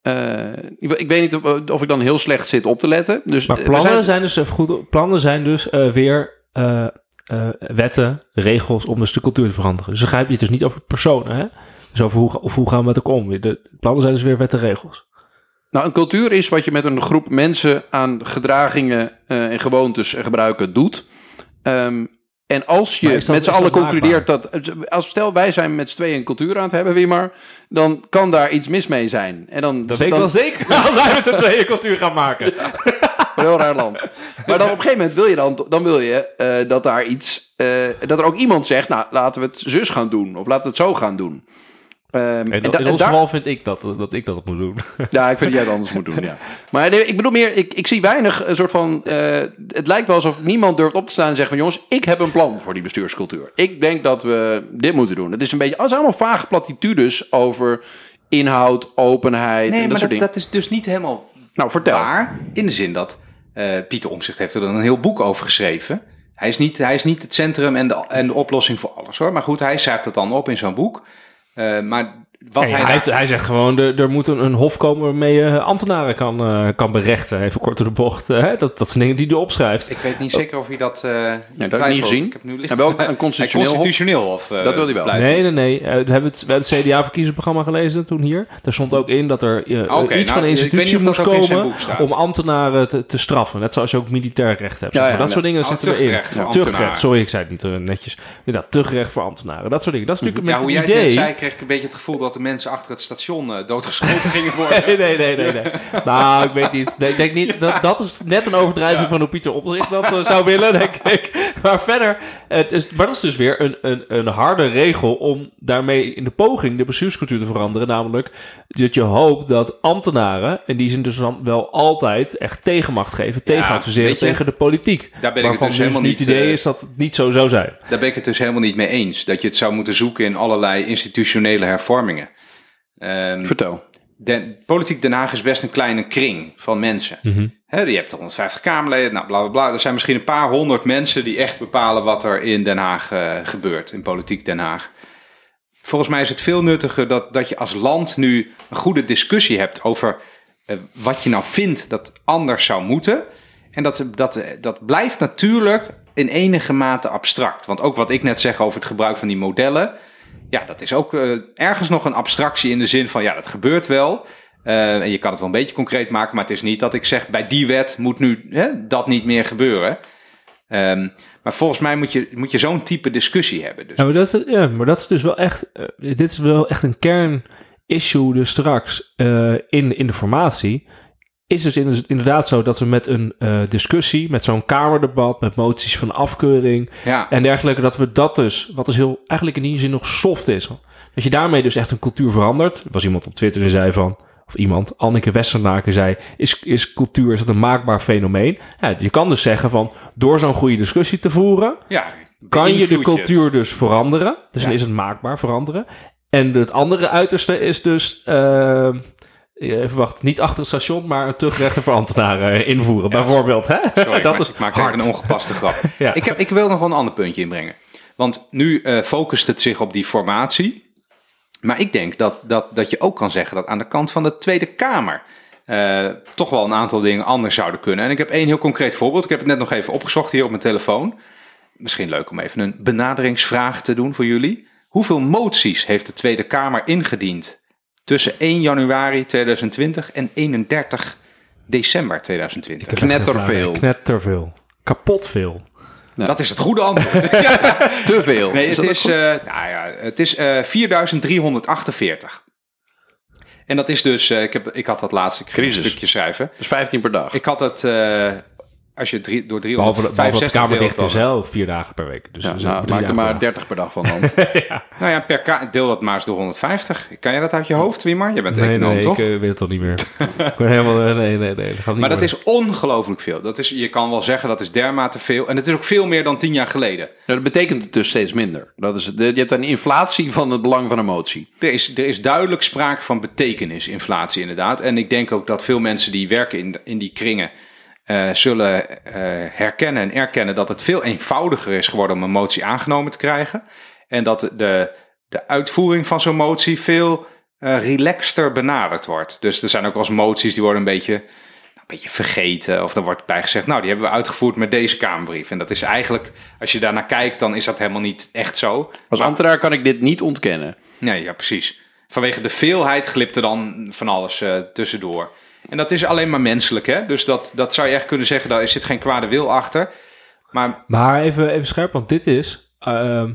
Eh, ik, ik weet niet of, of ik dan heel slecht zit op te letten. Dus Maar plannen zijn- zijn, dus, goed, plannen zijn dus weer wetten, regels om dus de cultuur te veranderen. Dus dan je het dus niet over personen, hè? Dus over hoe, of hoe gaan we met elkaar om. De plannen zijn dus weer wetten en regels. Nou, een cultuur is wat je met een groep mensen aan gedragingen eh, en gewoontes en gebruiken doet. Ehm, en als je dat- met z'n allen concludeert dat. Als stel wij zijn met z'n tweeën een cultuur aan het hebben, wie maar. Dan kan daar iets mis mee zijn. En dan, Dat weet ik wel zeker als wij met z'n tweeën cultuur gaan maken. Een heel raar land. Maar dan op een gegeven moment wil je dan, dan wil je eh, dat daar iets, eh, dat er ook iemand zegt, nou laten we het zus gaan doen of laten we het zo gaan doen. Ehm, En en in, ons geval vind ik dat, dat ik dat moet doen. ja, ik vind dat jij het anders moet doen. Ja. Maar nee, ik bedoel meer, ik, ik zie weinig een soort van. eh, het lijkt wel alsof niemand durft op te staan en zeggen van jongens, ik heb een plan voor die bestuurscultuur. Ik denk dat we dit moeten doen. Het is een beetje, het zijn allemaal vage platitudes over inhoud, openheid Nee, en dat maar soort dat, dingen. dat is dus niet helemaal nou, vertel. waar. In de zin dat eh, Pieter Omzicht heeft er dan een heel boek over geschreven. Hij is niet, hij is niet het centrum en de, en de oplossing voor alles hoor. Maar goed, hij schrijft het dan op in zo'n boek. Eh, maar wat hij, hij, daar- hij zegt gewoon, er, er moet een, een hof komen waarmee je ambtenaren kan, eh, kan berechten. Even kort door de bocht. eh, hè? dat, dat zijn dingen die hij opschrijft. Ik weet niet zeker of hij dat... eh dat heb ik niet gezien. Ik heb nu licht welk een constitutioneel hof? constitutioneel eh, Dat wil hij wel. Nee, nee, nee. Eh, we hebben het, we hebben het CDA-verkiezingsprogramma gelezen toen hier. Daar stond ook in dat er eh, Oké, iets nou, van een weet niet institutie dat moest ook in zijn komen boek staat. om ambtenaren te, te straffen. Net zoals je ook militair recht hebt. Ja, maar. ja, dat ja. soort dingen Oh, zitten erin. tuchtrecht sorry, ik zei het niet eh, netjes. Inderdaad, tuchtrecht voor ambtenaren. Dat soort dingen. Dat is natuurlijk Ja, hoe met jij het het net idee... zei, kreeg ik een beetje het gevoel dat de mensen achter het station eh, doodgeschoten gingen worden. Nee, nee, nee, nee, nee. nou, ik weet niet. Nee, ik denk niet. Dat, dat is net een overdrijving Ja. van hoe Pieter Omtzigt dat eh, zou willen, denk ik. Maar verder, het is, maar dat is dus weer een, een, een harde regel om daarmee in de poging de bestuurscultuur te veranderen. Namelijk dat je hoopt dat ambtenaren, en die zijn dus dan wel altijd echt tegenmacht geven, tegen adviseren tegen de politiek. Daar ben ik het dus dus helemaal niet niet... het idee eh, is dat het niet zo zou zijn. Daar ben ik het dus helemaal niet mee eens. Dat je het zou moeten zoeken in allerlei institutionele hervormingen. Ehm, Vertel. politiek Den Haag is best een kleine kring van mensen. Hè, je hebt er 150 Kamerleden, nou bla bla bla. Er zijn misschien een paar honderd mensen die echt bepalen wat er in Den Haag eh, gebeurt, in politiek Den Haag. Volgens mij is het veel nuttiger dat, dat je als land nu een goede discussie hebt over eh, wat je nou vindt dat anders zou moeten. En dat, dat, dat blijft natuurlijk in enige mate abstract. Want ook wat ik net zeg over het gebruik van die modellen. Ja, dat is ook eh, ergens nog een abstractie in de zin van ja, dat gebeurt wel. Eh, en je kan het wel een beetje concreet maken, maar het is niet dat ik zeg bij die wet moet nu hè, dat niet meer gebeuren. Ehm, maar volgens mij moet je, moet je zo'n type discussie hebben. Dus. Maar, dat, ja, maar dat is dus wel echt. eh, dit is wel echt een kernissue dus straks in, in de formatie. Is dus in- inderdaad zo dat we met een eh, discussie, met zo'n kamerdebat, met moties van afkeuring Ja, en dergelijke, dat we dat dus, wat dus heel eigenlijk in die zin nog soft is. Dat je daarmee dus echt een cultuur verandert. Er was iemand op Twitter die zei van, of iemand, Anneke Westernaken zei, is, is cultuur, is dat een maakbaar fenomeen? Ja, je kan dus zeggen van, door zo'n goede discussie te voeren, ja, kan je de het. cultuur dus veranderen. Dus dan is het maakbaar veranderen. En het andere uiterste is dus... eh, even wachten, niet achter het station, maar een terugrechter voor ambtenaren invoeren, Ja. bijvoorbeeld. Hè? Sorry, dat is ik maak hard. een ongepaste grap. Ja. Ik, heb, ik wil nog wel een ander puntje inbrengen. Want nu eh, focust het zich op die formatie. Maar ik denk dat, dat, dat je ook kan zeggen dat aan de kant van de Tweede Kamer... eh, toch wel een aantal dingen anders zouden kunnen. En ik heb één heel concreet voorbeeld. Ik heb het net nog even opgezocht hier op mijn telefoon. Misschien leuk om even een benaderingsvraag te doen voor jullie. Hoeveel moties heeft de Tweede Kamer ingediend tussen 1 januari 2020 en 31 december 2020? Ik heb echt geen Knetterveel. Knetterveel. Kapot veel. Dat is het goede antwoord. Te veel. Nee, Is het is, eh, nou ja, het is eh 4348. En dat is dus, eh, ik, heb, ik had dat laatste ik een stukje schrijven. Dus 15 per dag. Ik had het, eh, als je drie, door Behalve, behalve dat de 365 Kamer deelt, dicht dan- is, hè, vier dagen per week. Dus ja, nou, maak er maar per 30 per dag van dan. ja. Nou ja, per ka- deel dat maar eens door 150. Kan je dat uit je hoofd, Wimar? Je bent Nee, econoom, nee, toch? ik eh, weet het al niet meer. ik ben helemaal... nee, nee, nee. Dat gaat niet maar dat meer. is ongelooflijk veel. Dat is, je kan wel zeggen dat is dermate veel. En het is ook veel meer dan tien jaar geleden. Ja, dat betekent het dus steeds minder. Dat is, de- je hebt een inflatie van het belang van een motie. Er is, er is duidelijk sprake van betekenisinflatie inderdaad. En ik denk ook dat veel mensen die werken in, in die kringen... eh, zullen eh, herkennen en erkennen dat het veel eenvoudiger is geworden om een motie aangenomen te krijgen. En dat de, de uitvoering van zo'n motie veel eh relaxter benaderd wordt. Dus er zijn ook wel eens moties die worden een beetje, nou, een beetje vergeten. Of er wordt bij gezegd, nou die hebben we uitgevoerd met deze Kamerbrief. En dat is eigenlijk, als je daarnaar kijkt, dan is dat helemaal niet echt zo. Als Maar- ambtenaar kan ik dit niet ontkennen. Nee, ja, precies. Vanwege de veelheid glipt er dan van alles tussendoor. En dat is alleen maar menselijk, hè? Dus dat, dat zou je echt kunnen zeggen, daar zit geen kwade wil achter. Maar Maar even, even scherp, want dit is... ehm,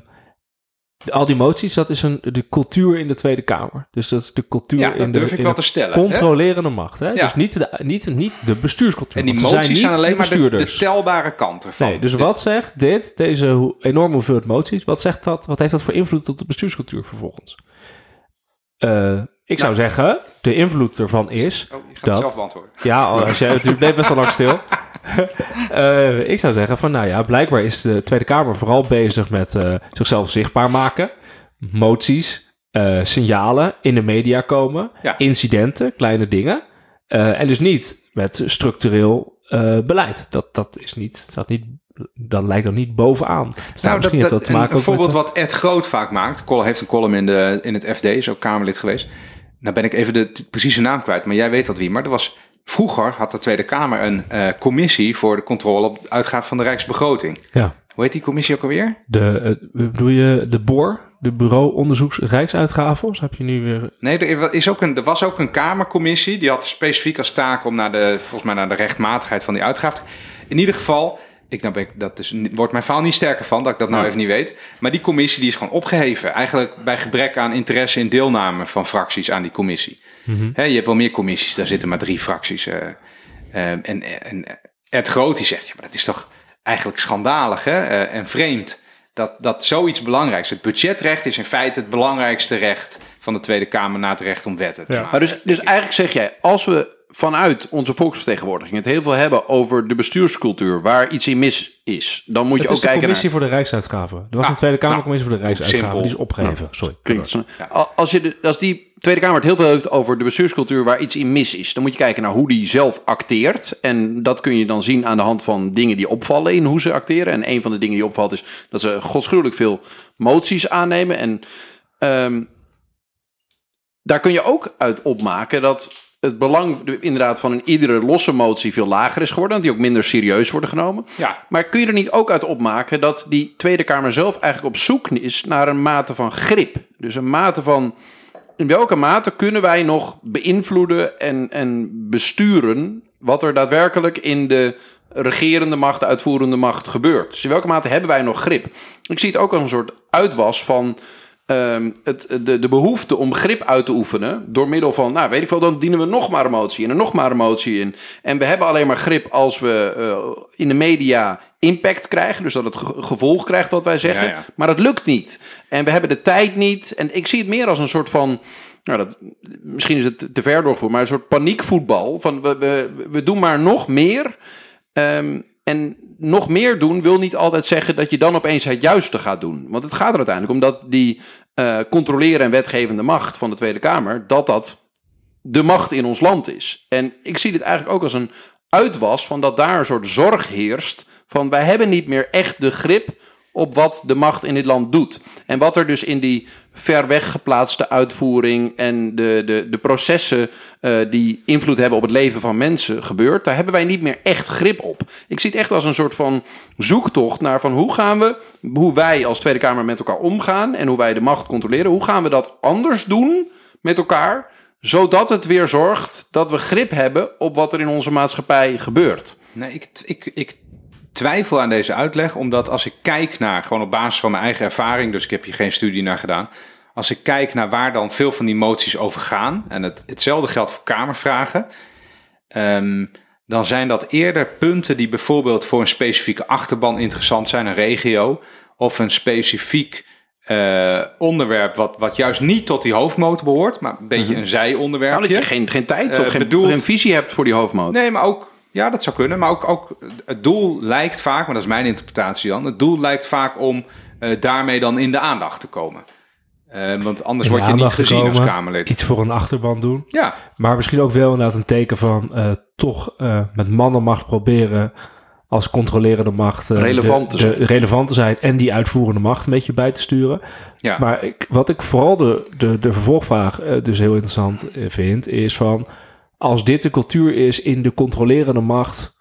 al die moties, dat is een, de cultuur in de Tweede Kamer. Dus dat is de cultuur ja, in de, durf ik in wel de te stellen. hè? controlerende macht. Hè? Ja. Dus niet de, niet, niet de bestuurscultuur. En die moties zijn, alleen de maar de, de telbare kant ervan. Nee, dus Dit- wat zegt dit, deze enorme hoeveelheid moties, wat zegt dat, wat heeft dat voor invloed op de bestuurscultuur vervolgens? Eh, ik zou zeggen, de invloed ervan is, Oh, je gaat dat- het zelf beantwoorden. ja, als jij natuurlijk bleef best wel lang stil. Eh, ik zou zeggen van, nou ja, blijkbaar is de Tweede Kamer vooral bezig met eh, zichzelf zichtbaar maken, moties, eh, signalen in de media komen, Ja. incidenten, kleine dingen, en dus niet met structureel beleid. Dat, dat is niet, staat niet, dan lijkt dat niet bovenaan. staan. Nou, Misschien dat, dat, te maken een voorbeeld wat Ed Groot vaak maakt. Col heeft een column in, de, in het FD, is ook Kamerlid geweest. Nou ben ik even de precieze naam kwijt, maar jij weet dat wie. Maar er was, vroeger had de Tweede Kamer een eh, commissie voor de controle op de uitgaven van de Rijksbegroting. Ja. Hoe heet die commissie ook alweer? De, eh, bedoel je de BOR, de Bureau Onderzoeks Rijksuitgaven? Of heb je nu weer... Nee, er, is ook een, er was ook een Kamercommissie. Die had specifiek als taak om naar de, volgens mij naar de rechtmatigheid van die uitgaven. In ieder geval, ik, nou ben ik, dat is, wordt mijn verhaal niet sterker van dat ik dat nou Ja. even niet weet. Maar die commissie die is gewoon opgeheven. Eigenlijk bij gebrek aan interesse in deelname van fracties aan die commissie. Hè, je hebt wel meer commissies, daar zitten maar drie fracties. eh, eh, en, en Ed Groot die zegt, ja, maar dat is toch eigenlijk schandalig hè? eh, en vreemd. Dat, dat zoiets belangrijks. Het budgetrecht is in feite het belangrijkste recht van de Tweede Kamer na het recht om wetten te Ja. maken. Maar dus, dus eigenlijk zeg jij, als we vanuit onze volksvertegenwoordiging het heel veel hebben over de bestuurscultuur, waar iets in mis is, dan moet je Het ook is de kijken commissie naar... voor de Rijksuitgaven. Er was Ah, een Tweede nou, Kamercommissie voor de Rijksuitgaven. simpel. Die is opgeheven. Sorry. Klinkt zo- Ja. Als, je de, als die Tweede Kamer het heel veel heeft over de bestuurscultuur waar iets in mis is, dan moet je kijken naar hoe die zelf acteert. En dat kun je dan zien aan de hand van dingen die opvallen in hoe ze acteren. En een van de dingen die opvalt is dat ze godschuwelijk veel moties aannemen. En ehm, daar kun je ook uit opmaken dat het belang de- inderdaad van een iedere losse motie veel lager is geworden. Dat die ook minder serieus worden genomen. Ja, Maar kun je er niet ook uit opmaken dat die Tweede Kamer zelf eigenlijk op zoek is naar een mate van grip? Dus een mate van. In welke mate kunnen wij nog beïnvloeden en, en besturen wat er daadwerkelijk in de regerende macht, de uitvoerende macht gebeurt? Dus in welke mate hebben wij nog grip? Ik zie het ook als een soort uitwas van ehm, het, de, de behoefte om grip uit te oefenen. Door middel van, nou weet ik veel, dan dienen we nog maar een motie en er nog maar een motie in. En we hebben alleen maar grip als we eh, in de media impact krijgen. Dus dat het ge- gevolg krijgt wat wij zeggen. Ja, ja. Maar dat lukt niet. En we hebben de tijd niet. En ik zie het meer als een soort van. Nou, dat, misschien is het te ver doorgevoerd, maar een soort paniekvoetbal. Van we, we, we doen maar nog meer. Ehm, en nog meer doen wil niet altijd zeggen dat je dan opeens het juiste gaat doen. Want het gaat er uiteindelijk om dat die eh controleren en wetgevende macht van de Tweede Kamer, dat dat de macht in ons land is. En ik zie dit eigenlijk ook als een uitwas van dat daar een soort zorg heerst van wij hebben niet meer echt de grip op wat de macht in dit land doet. En wat er dus in die ver weg geplaatste uitvoering en de, de, de processen eh, die invloed hebben op het leven van mensen gebeurt, daar hebben wij niet meer echt grip op. Ik zie het echt als een soort van zoektocht naar van hoe gaan we, hoe wij als Tweede Kamer met elkaar omgaan en hoe wij de macht controleren, hoe gaan we dat anders doen met elkaar, zodat het weer zorgt dat we grip hebben op wat er in onze maatschappij gebeurt. Nee, ik, ik, ik twijfel aan deze uitleg, omdat als ik kijk naar, gewoon op basis van mijn eigen ervaring, dus ik heb hier geen studie naar gedaan, als ik kijk naar waar dan veel van die moties over gaan, en het, hetzelfde geldt voor Kamervragen, ehm, dan zijn dat eerder punten die bijvoorbeeld voor een specifieke achterban interessant zijn, een regio, of een specifiek eh, onderwerp wat, wat juist niet tot die hoofdmoot behoort, maar een beetje een zijonderwerpje. Nou, dat je geen, geen tijd Eh, of geen, bedoeld- geen visie hebt voor die hoofdmoot. Nee, maar ook, ja, dat zou kunnen. Maar ook, ook het doel lijkt vaak, maar dat is mijn interpretatie dan. Het doel lijkt vaak om eh, daarmee dan in de aandacht te komen. Eh, want anders word je niet gezien als Kamerlid. Iets voor een achterban doen. Ja, Maar misschien ook wel inderdaad een teken van eh, toch eh, met mannenmacht proberen als controlerende macht eh, Relevant te de, de, relevant te zijn en die uitvoerende macht een beetje bij te sturen. ja. Maar ik, wat ik vooral de, de, de vervolgvraag dus heel interessant vind, is van als dit de cultuur is in de controlerende macht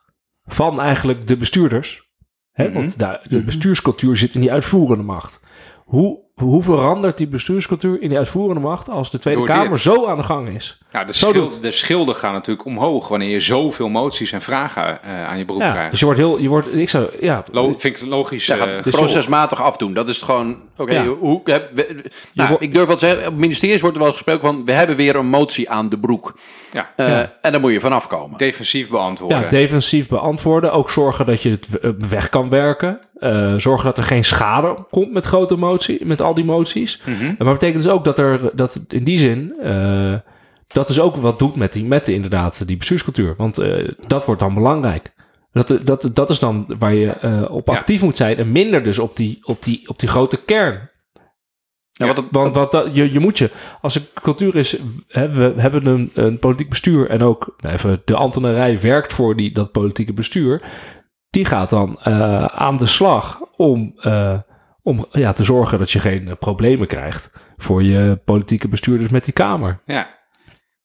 van eigenlijk de bestuurders, hè, Mhm. want daar, de bestuurscultuur zit in die uitvoerende macht. Hoe, hoe verandert die bestuurscultuur in die uitvoerende macht als de Tweede Door Kamer dit. zo aan de gang is? Ja de, Zo schild, doet- de schilden gaan natuurlijk omhoog wanneer je zoveel moties en vragen eh, aan je beroep Ja, krijgt. dus je wordt heel, je wordt, ik zou, ja, Lo- vind ik logisch. Ja, eh, gaat dus procesmatig afdoen. Dat is het gewoon. Oké, Ja. hoe. Heb, we- nou, ik durf wel te zeggen, op ministeries wordt er wel gesproken van. We hebben weer een motie aan de broek. ja, Eh, Ja. En daar moet je vanaf komen. defensief beantwoorden. Ja, defensief beantwoorden. Ook zorgen dat je het weg kan werken. Eh, zorgen dat er geen schade komt met grote motie, met al die moties. Mhm. Maar dat betekent dus ook dat er dat in die zin eh, dat dus ook wat doet met die met de, inderdaad die bestuurscultuur. Want eh, dat wordt dan belangrijk. Dat, dat, dat is dan waar je eh, op Ja. actief moet zijn en minder dus op die, op die, op die grote kern. Ja, wat Want wat dat, je, je moet je, als er cultuur is, hè, we hebben een, een politiek bestuur en ook nou even, de ambtenarij werkt voor die, dat politieke bestuur. Die gaat dan eh, aan de slag om, om ja, te zorgen dat je geen problemen krijgt voor je politieke bestuurders met die Kamer. Ja.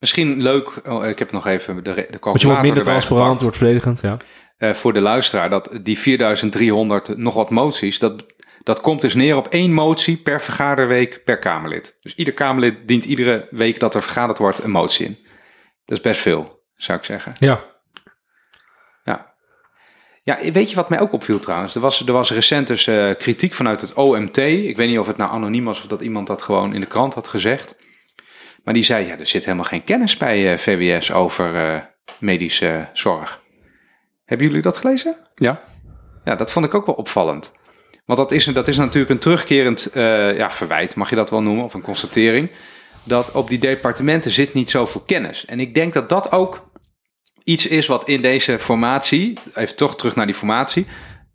Misschien leuk, oh, ik heb nog even de, de Want je wordt minder erbij transparant, wordt verdedigend. Ja. Eh, voor de luisteraar, dat die 4300 nog wat moties, dat, dat komt dus neer op één motie per vergaderweek per Kamerlid. Dus ieder Kamerlid dient iedere week dat er vergaderd wordt een motie in. Dat is best veel, zou ik zeggen. ja. Ja. Ja, weet je wat mij ook opviel trouwens? Er was, er was recent dus eh, kritiek vanuit het OMT. Ik weet niet of het nou anoniem was of dat iemand dat gewoon in de krant had gezegd. Maar die zei, ja, er zit helemaal geen kennis bij eh, VWS over eh, medische zorg. Hebben jullie dat gelezen? ja. Ja, dat vond ik ook wel opvallend. Want dat is, dat is natuurlijk een terugkerend eh, ja, verwijt, mag je dat wel noemen, of een constatering. Dat op die departementen zit niet zoveel kennis. En ik denk dat dat ook iets is wat in deze formatie, even toch terug naar die formatie,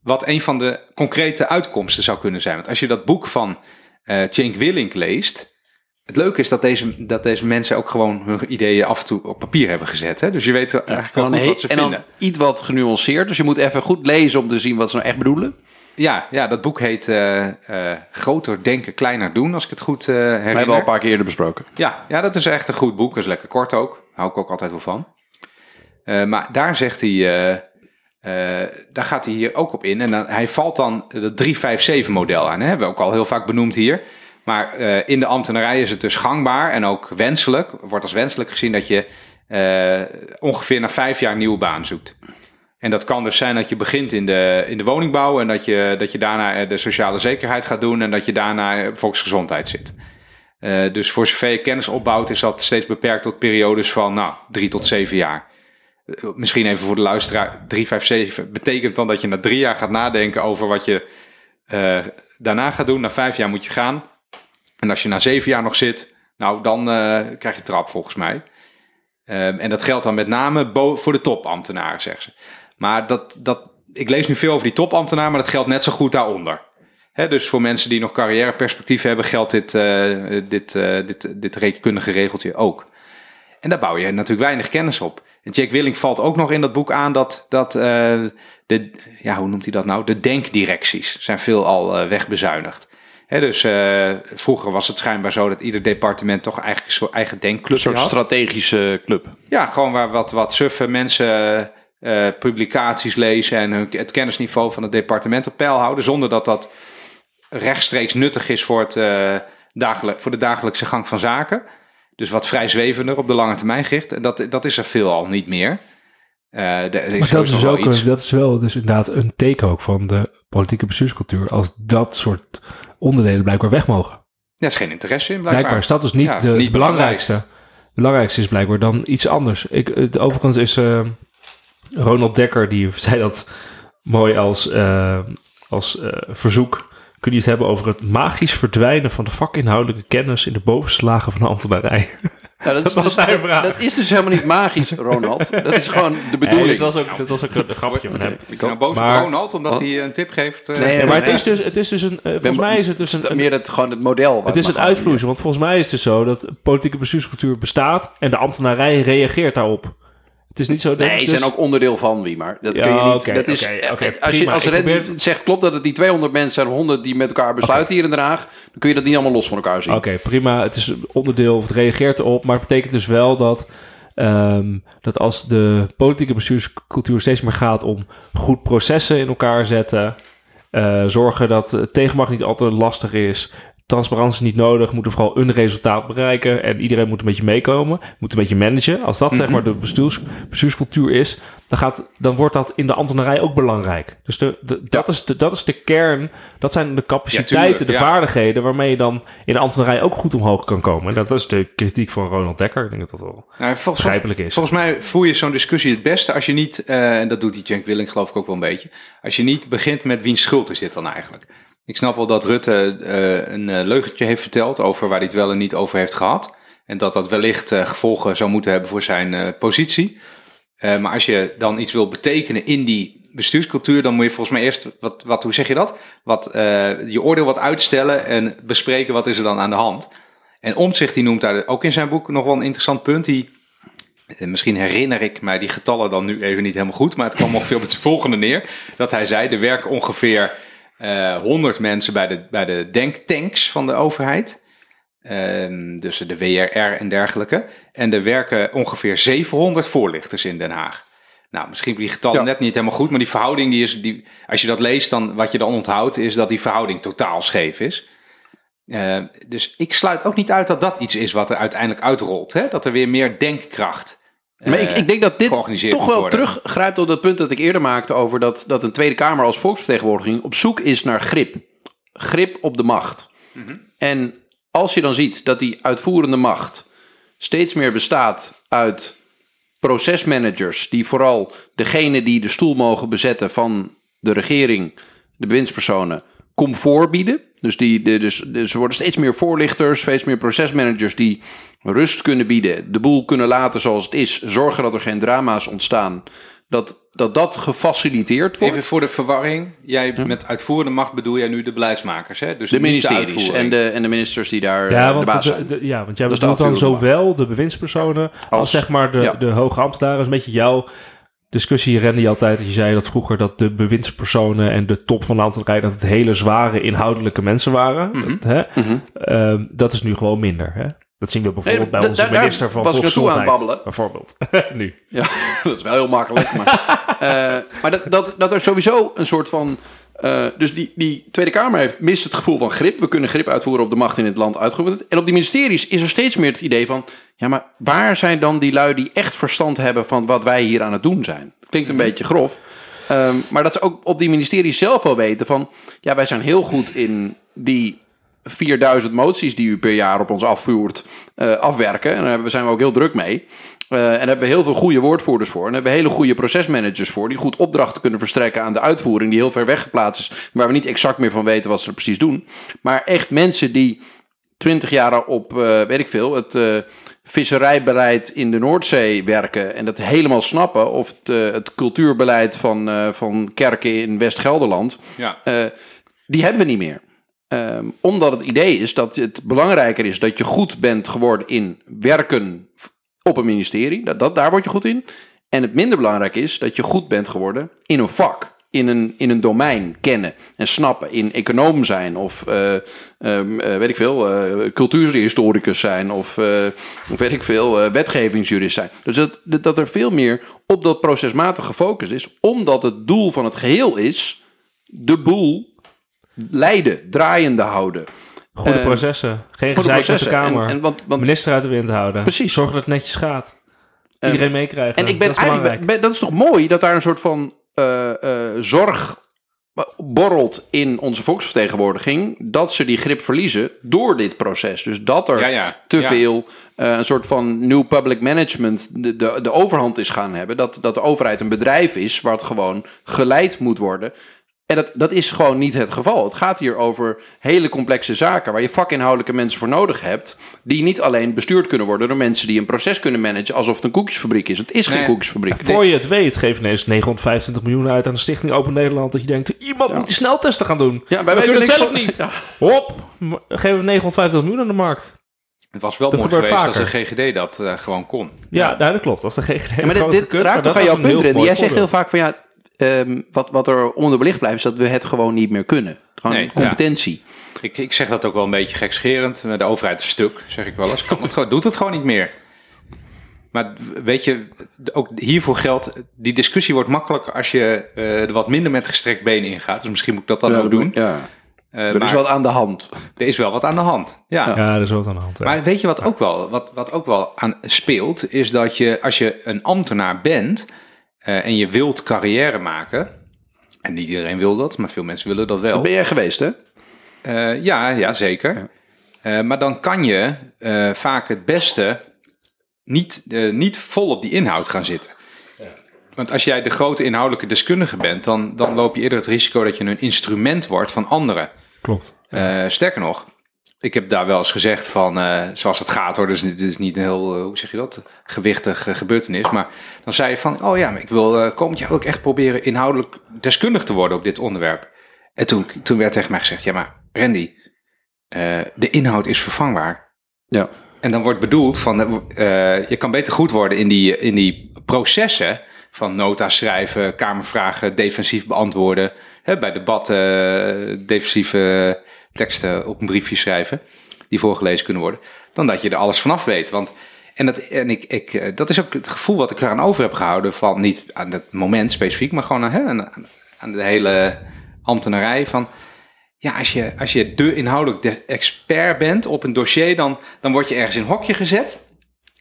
wat een van de concrete uitkomsten zou kunnen zijn. Want als je dat boek van eh Cenk Willink leest, het leuke is dat deze, dat deze mensen ook gewoon hun ideeën af en toe op papier hebben gezet. Hè? Dus je weet eigenlijk En wel dan, goed wat ze en dan vinden. iets wat genuanceerd. Dus je moet even goed lezen om te zien wat ze nou echt bedoelen. Ja, ja, dat boek heet eh, Groter Denken, Kleiner Doen, als ik het goed We herinner. hebben al een paar keer eerder besproken. ja, ja, dat is echt een goed boek. Dat is lekker kort ook. Hou ik ook altijd wel van. Maar daar zegt hij, daar gaat hij hier ook op in. En dan, hij valt dan het 357-model aan. Hè? Hebben we ook al heel vaak benoemd hier. Maar eh, in de ambtenarij is het dus gangbaar en ook wenselijk. Wordt als wenselijk gezien dat je eh, ongeveer na vijf jaar een nieuwe baan zoekt. En dat kan dus zijn dat je begint in de, in de woningbouw en dat je, dat je daarna eh, de sociale zekerheid gaat doen en dat je daarna volksgezondheid zit. Dus voor zover je kennis opbouwt, is dat steeds beperkt tot periodes van nou, drie tot zeven jaar. Misschien even voor de luisteraar, 357 betekent dan dat je na drie jaar gaat nadenken over wat je daarna gaat doen. Na vijf jaar moet je gaan. En als je na zeven jaar nog zit, nou dan eh, krijg je trap volgens mij. Ehm, en dat geldt dan met name voor de topambtenaren, zeggen ze. Maar dat, dat, ik lees nu veel over die topambtenaren, maar dat geldt net zo goed daaronder. Dus voor mensen die nog carrièreperspectief hebben, geldt dit, eh, dit, eh, dit, dit rekenkundige regeltje ook. En daar bouw je natuurlijk weinig kennis op. En Jake Willing valt ook nog in dat boek aan dat, dat de, ja, hoe noemt hij dat nou? De denkdirecties zijn veel al eh, wegbezuinigd. Hè, dus eh, vroeger was het schijnbaar zo dat ieder departement toch eigenlijk een soort eigen Een denkclub soort had. strategische club. Ja, gewoon waar wat, wat suffe mensen eh, publicaties lezen en hun, het kennisniveau van het departement op peil houden, zonder dat dat rechtstreeks nuttig is voor, het, eh, dagelijk, voor de dagelijkse gang van zaken. Dus wat vrij zwevender op de lange termijn gericht. En dat, dat is er veelal niet meer. De- Maar dat is, wel ook een, dat is wel dus inderdaad een teken ook van de politieke bestuurscultuur. Als dat soort onderdelen blijkbaar weg mogen. Daar is geen interesse in, Blijkbaar, blijkbaar. is dat dus niet, Ja, de, niet het belangrijkste. Het belangrijkste is blijkbaar dan iets anders. Ik, het, overigens is eh, Ronald Dekker, die zei dat mooi als, eh, als eh, verzoek. Kun je het hebben over het magisch verdwijnen van de vakinhoudelijke kennis in de bovenste lagen van de ambtenarij? Nou, dat, is Dat was dus, zijn vraag. dat is dus helemaal niet magisch, Ronald. Dat is gewoon de Nee, bedoeling. dit, was ook, dit was ook een grapje van hem. Ik ben boos Maar- op Ronald, omdat Wat? hij een tip geeft. eh, Nee, maar het is dus, het is dus een, eh, volgens mij is het dus een, een- meer het, gewoon het model. het is een uitvloeisel. Want volgens mij is het dus zo dat politieke bestuurscultuur bestaat en de ambtenarij reageert daarop. Is niet zo dat Nee, ze dus- zijn ook onderdeel van wie maar. Dat Ja, kun je niet. oké, dat is, eh, oké, als je als probeer- zegt klopt dat het die 200 mensen zijn, 100 die met elkaar besluiten hier in Den Haag, dan kun je dat niet allemaal los van elkaar zien. Oké, prima. Het is onderdeel, of het reageert erop. Maar het betekent dus wel dat, ehm, dat als de politieke bestuurscultuur steeds meer gaat om goed processen in elkaar zetten, eh, zorgen dat tegenmacht niet altijd lastig is, transparantie niet nodig, moeten vooral een resultaat bereiken en iedereen moet een beetje meekomen, moet een beetje managen. Als dat zeg Mhm. maar de bestuurs, bestuurscultuur is, dan, gaat, dan wordt dat in de ambtenarij ook belangrijk. Dus de, de, dat, is de, dat is de kern, dat zijn de capaciteiten, tuurlijk, de vaardigheden waarmee je dan in de ambtenarij ook goed omhoog kan komen. En dat is de kritiek van Ronald Dekker. Ik denk dat dat wel nou, volgens, begrijpelijk is. volgens mij voer je zo'n discussie het beste als je niet, eh, en dat doet die Cenk Willing geloof ik ook wel een beetje, als je niet begint met wiens schuld is dit dan eigenlijk. Ik snap wel dat Rutte eh, een eh, leugentje heeft verteld over waar hij het wel en niet over heeft gehad. En dat dat wellicht eh, gevolgen zou moeten hebben voor zijn positie. Maar als je dan iets wil betekenen in die bestuurscultuur, dan moet je volgens mij eerst, wat, wat, hoe zeg je dat? Wat, je oordeel wat uitstellen en bespreken wat is er dan aan de hand. En Omtzigt die noemt daar ook in zijn boek nog wel een interessant punt. Die, misschien herinner ik mij die getallen dan nu even niet helemaal goed, maar het kwam ongeveer op het volgende neer. Dat hij zei, er werken ongeveer 100 mensen bij de, bij de denktanks van de overheid. Ehm, dus de WRR en dergelijke. En er werken ongeveer 700 voorlichters in Den Haag. Nou, misschien die getallen Ja. net niet helemaal goed, maar die verhouding, die is, die, als je dat leest, dan wat je dan onthoudt, is dat die verhouding totaal scheef is. Eh, dus ik sluit ook niet uit dat dat iets is wat er uiteindelijk uitrolt. Hè? Dat er weer meer denkkracht. Maar ik, eh, ik denk dat dit toch wel teruggrijpt op dat punt dat ik eerder maakte over dat, dat een Tweede Kamer als volksvertegenwoordiging op zoek is naar grip. Grip op de macht. Mhm. En als je dan ziet dat die uitvoerende macht steeds meer bestaat uit procesmanagers, die vooral degene die de stoel mogen bezetten van de regering, de bewindspersonen, comfort bieden. Dus, die, de, dus, dus er worden steeds meer voorlichters, steeds meer procesmanagers die rust kunnen bieden, de boel kunnen laten zoals het is, zorgen dat er geen drama's ontstaan. Dat dat, dat gefaciliteerd wordt. Even voor de verwarring. Jij met uitvoerende macht bedoel jij nu de beleidsmakers, hè? Dus de ministeries en de, en de ministers die daar Ja, eh, de baas de- zijn. de- ja, want jij bedoelt dan zowel de bewindspersonen als, Als- zeg maar de, ja. de hoge ambtenaren. Dat is een beetje jouw discussie rende je altijd. Dat je zei dat vroeger dat de bewindspersonen en de top van de ambtenarij... dat het hele zware inhoudelijke mensen waren. Mhm. Dat, hè? Mhm. Ehm, dat is nu gewoon minder. Hè? Dat zien we bijvoorbeeld Nee, bij onze minister van naartoe aan het Volksgezondheid. babbelen. Bijvoorbeeld. nu. Ja, dat is wel heel makkelijk. Maar, eh, maar dat, dat, dat er sowieso een soort van. eh, dus die, die Tweede Kamer heeft mist het gevoel van grip. We kunnen grip uitvoeren op de macht in het land uitgeoefend. En op die ministeries is er steeds meer het idee van. Ja, maar waar zijn dan die lui die echt verstand hebben van wat wij hier aan het doen zijn? Dat klinkt een beetje grof. Ehm, maar dat ze ook op die ministeries zelf wel weten van. Ja, wij zijn heel goed in die 4000 moties die u per jaar op ons afvoert, eh, afwerken. En daar zijn we ook heel druk mee. Eh, en daar hebben we heel veel goede woordvoerders voor. En daar hebben we hele goede procesmanagers voor. Die goed opdrachten kunnen verstrekken aan de uitvoering. Die heel ver weg geplaatst is. Waar we niet exact meer van weten wat ze er precies doen. Maar echt mensen die 20 jaar op, eh, weet ik veel, het visserijbeleid in de Noordzee werken. En dat helemaal snappen. Of het, het cultuurbeleid van, van kerken in West-Gelderland. Ja. Die hebben we niet meer. Ehm, omdat het idee is dat het belangrijker is dat je goed bent geworden in werken op een ministerie. Dat, dat, daar word je goed in. En het minder belangrijk is dat je goed bent geworden in een vak. In een, in een domein kennen en snappen. In econoom zijn of eh, ehm, eh, weet ik veel, eh, cultuurhistoricus zijn of, of weet ik veel, wetgevingsjurist zijn. Dus dat, dat dat er veel meer op dat procesmatig gefocust is. Omdat het doel van het geheel is de boel leiden, draaiende houden. Goede Eh, processen. Geen gezeik de. Kamer. En, en, want, want, Minister uit de wind houden. Precies. Zorgen dat het netjes gaat. Eh, Iedereen meekrijgen. En ik ben dat is eigenlijk, ben- dat is toch mooi dat daar een soort van eh, eh, zorg borrelt in onze volksvertegenwoordiging. Dat ze die grip verliezen door dit proces. Dus dat er Ja, ja. te Ja. veel een soort van nieuw public management de, de, de overhand is gaan hebben. Dat, dat de overheid een bedrijf is waar het gewoon geleid moet worden. En dat, dat is gewoon niet het geval. Het gaat hier over hele complexe zaken waar je vakinhoudelijke mensen voor nodig hebt. Die niet alleen bestuurd kunnen worden door mensen die een proces kunnen managen alsof het een koekjesfabriek is. Het is geen Nee. koekjesfabriek. Voor je het weet, geef ineens 925 miljoen uit aan de Stichting Open Nederland. Dat je denkt, iemand moet die sneltesten gaan doen. Ja, wij we weten kunnen het zelf van- niet. Ja. Hop, geven we 950 miljoen aan de markt. Het was wel Dat mooi geweest als de. GGD dat eh, gewoon kon. Ja, nou, dat klopt. Als de GGD Ja, maar dit, dit raakt toch aan jouw punt. Jij zegt heel vaak van ja, ehm, wat, wat er onderbelicht blijft is dat we het gewoon niet meer kunnen. Gewoon Nee, competentie. Ik, ik zeg dat ook wel een beetje gekscherend. De overheid is stuk, zeg ik wel eens. Kan het gewoon, doet het gewoon niet meer. Maar weet je, ook hiervoor geldt, die discussie wordt makkelijker als je eh, er wat minder met gestrekt been ingaat. Dus misschien moet ik dat dan Ja, ook doen. Ja. Eh, Er is wat aan de hand. er is wel wat aan de hand. Ja. Ja, er is wat aan de hand. Maar weet je wat ook wel, wat, wat ook wel aan speelt, is dat je als je een ambtenaar bent eh, en je wilt carrière maken, en niet iedereen wil dat, maar veel mensen willen dat wel. Dat ben jij geweest, hè? Eh, ja, ja, zeker. Eh, maar dan kan je eh, vaak het beste niet, eh, niet vol op die inhoud gaan zitten. Want als jij de grote inhoudelijke deskundige bent, dan, dan loop je eerder het risico dat je een instrument wordt van anderen. Klopt. Eh, sterker nog, ik heb daar wel eens gezegd van, eh, zoals het gaat hoor, dus het is niet een heel, eh, hoe zeg je dat, gewichtig eh, gebeurtenis. Maar dan zei je van, oh ja, maar ik wil komend jaar ook echt proberen inhoudelijk deskundig te worden op dit onderwerp. En toen, toen werd tegen mij gezegd, ja maar Randy, de inhoud is vervangbaar. Ja. En dan wordt bedoeld van, je kan beter goed worden in die, in die processen van nota schrijven, kamervragen defensief beantwoorden, hè, bij debatten defensieve teksten op een briefje schrijven, die voorgelezen kunnen worden, dan dat je er alles vanaf weet. Want, en dat, en ik, ik, eh, dat is ook het gevoel wat ik eraan over heb gehouden, van niet aan het moment specifiek, maar gewoon hè, aan, aan de hele ambtenarij van... Ja, als je, als je de inhoudelijk de expert bent op een dossier, dan, dan word je ergens in een hokje gezet.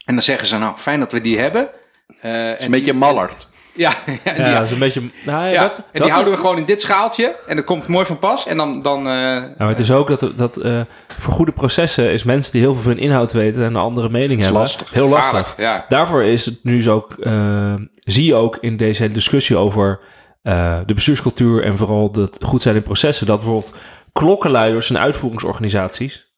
En dan zeggen ze, nou, fijn dat we die hebben. Eh, Het is een beetje mallard. Ja, ja, Ja, dat is een beetje... Nou, ja, ja. dat, en dat- die houden we gewoon in dit schaaltje. En dat komt mooi van pas. En dan... dan Ja, maar het is ook dat, dat eh, voor goede processen is mensen die heel veel van inhoud weten en een andere mening hebben, lastig. heel lastig. Ja. Daarvoor is het nu zo ook, eh, zie je ook in deze hele discussie over de bestuurscultuur en vooral het goed zijn in processen, dat bijvoorbeeld klokkenluiders en uitvoeringsorganisaties,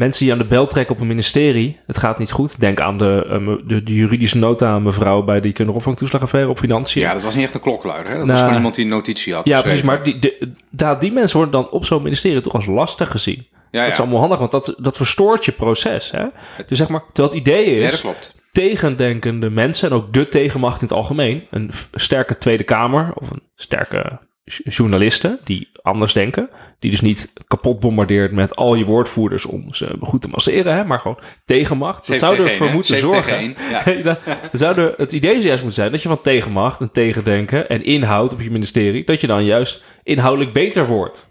mensen die aan de bel trekken op een ministerie, het gaat niet goed. Denk aan de, eh, de, de juridische nota aan mevrouw bij die kinderopvangtoeslagaffaire op financiën. ja, dat was niet echt een klokluider. Hè? Dat Nou, was gewoon iemand die een notitie had Ja, precies. Maar die, de, daar- die mensen worden dan op zo'n ministerie toch als lastig gezien. Ja, Dat is ja. allemaal handig, want dat, dat verstoort je proces. Hè? Dus zeg maar, terwijl het idee ja, is, dat klopt. tegendenkende mensen en ook de tegenmacht in het algemeen, een sterke Tweede Kamer of een sterke journalisten die anders denken, die dus niet kapot bombardeert met al je woordvoerders om ze goed te masseren, hè, maar gewoon tegenmacht. Dat zou ervoor hè? moeten zorgen. ja. dat, dat zou er, het idee zou juist moeten zijn dat je van tegenmacht en tegendenken en inhoud op je ministerie, dat je dan juist inhoudelijk beter wordt.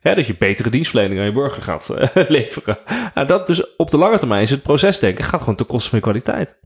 Hè, dat je betere dienstverlening aan je burger gaat eh, leveren. En dat dus op de lange termijn is het procesdenken gaat gewoon ten koste van je kwaliteit.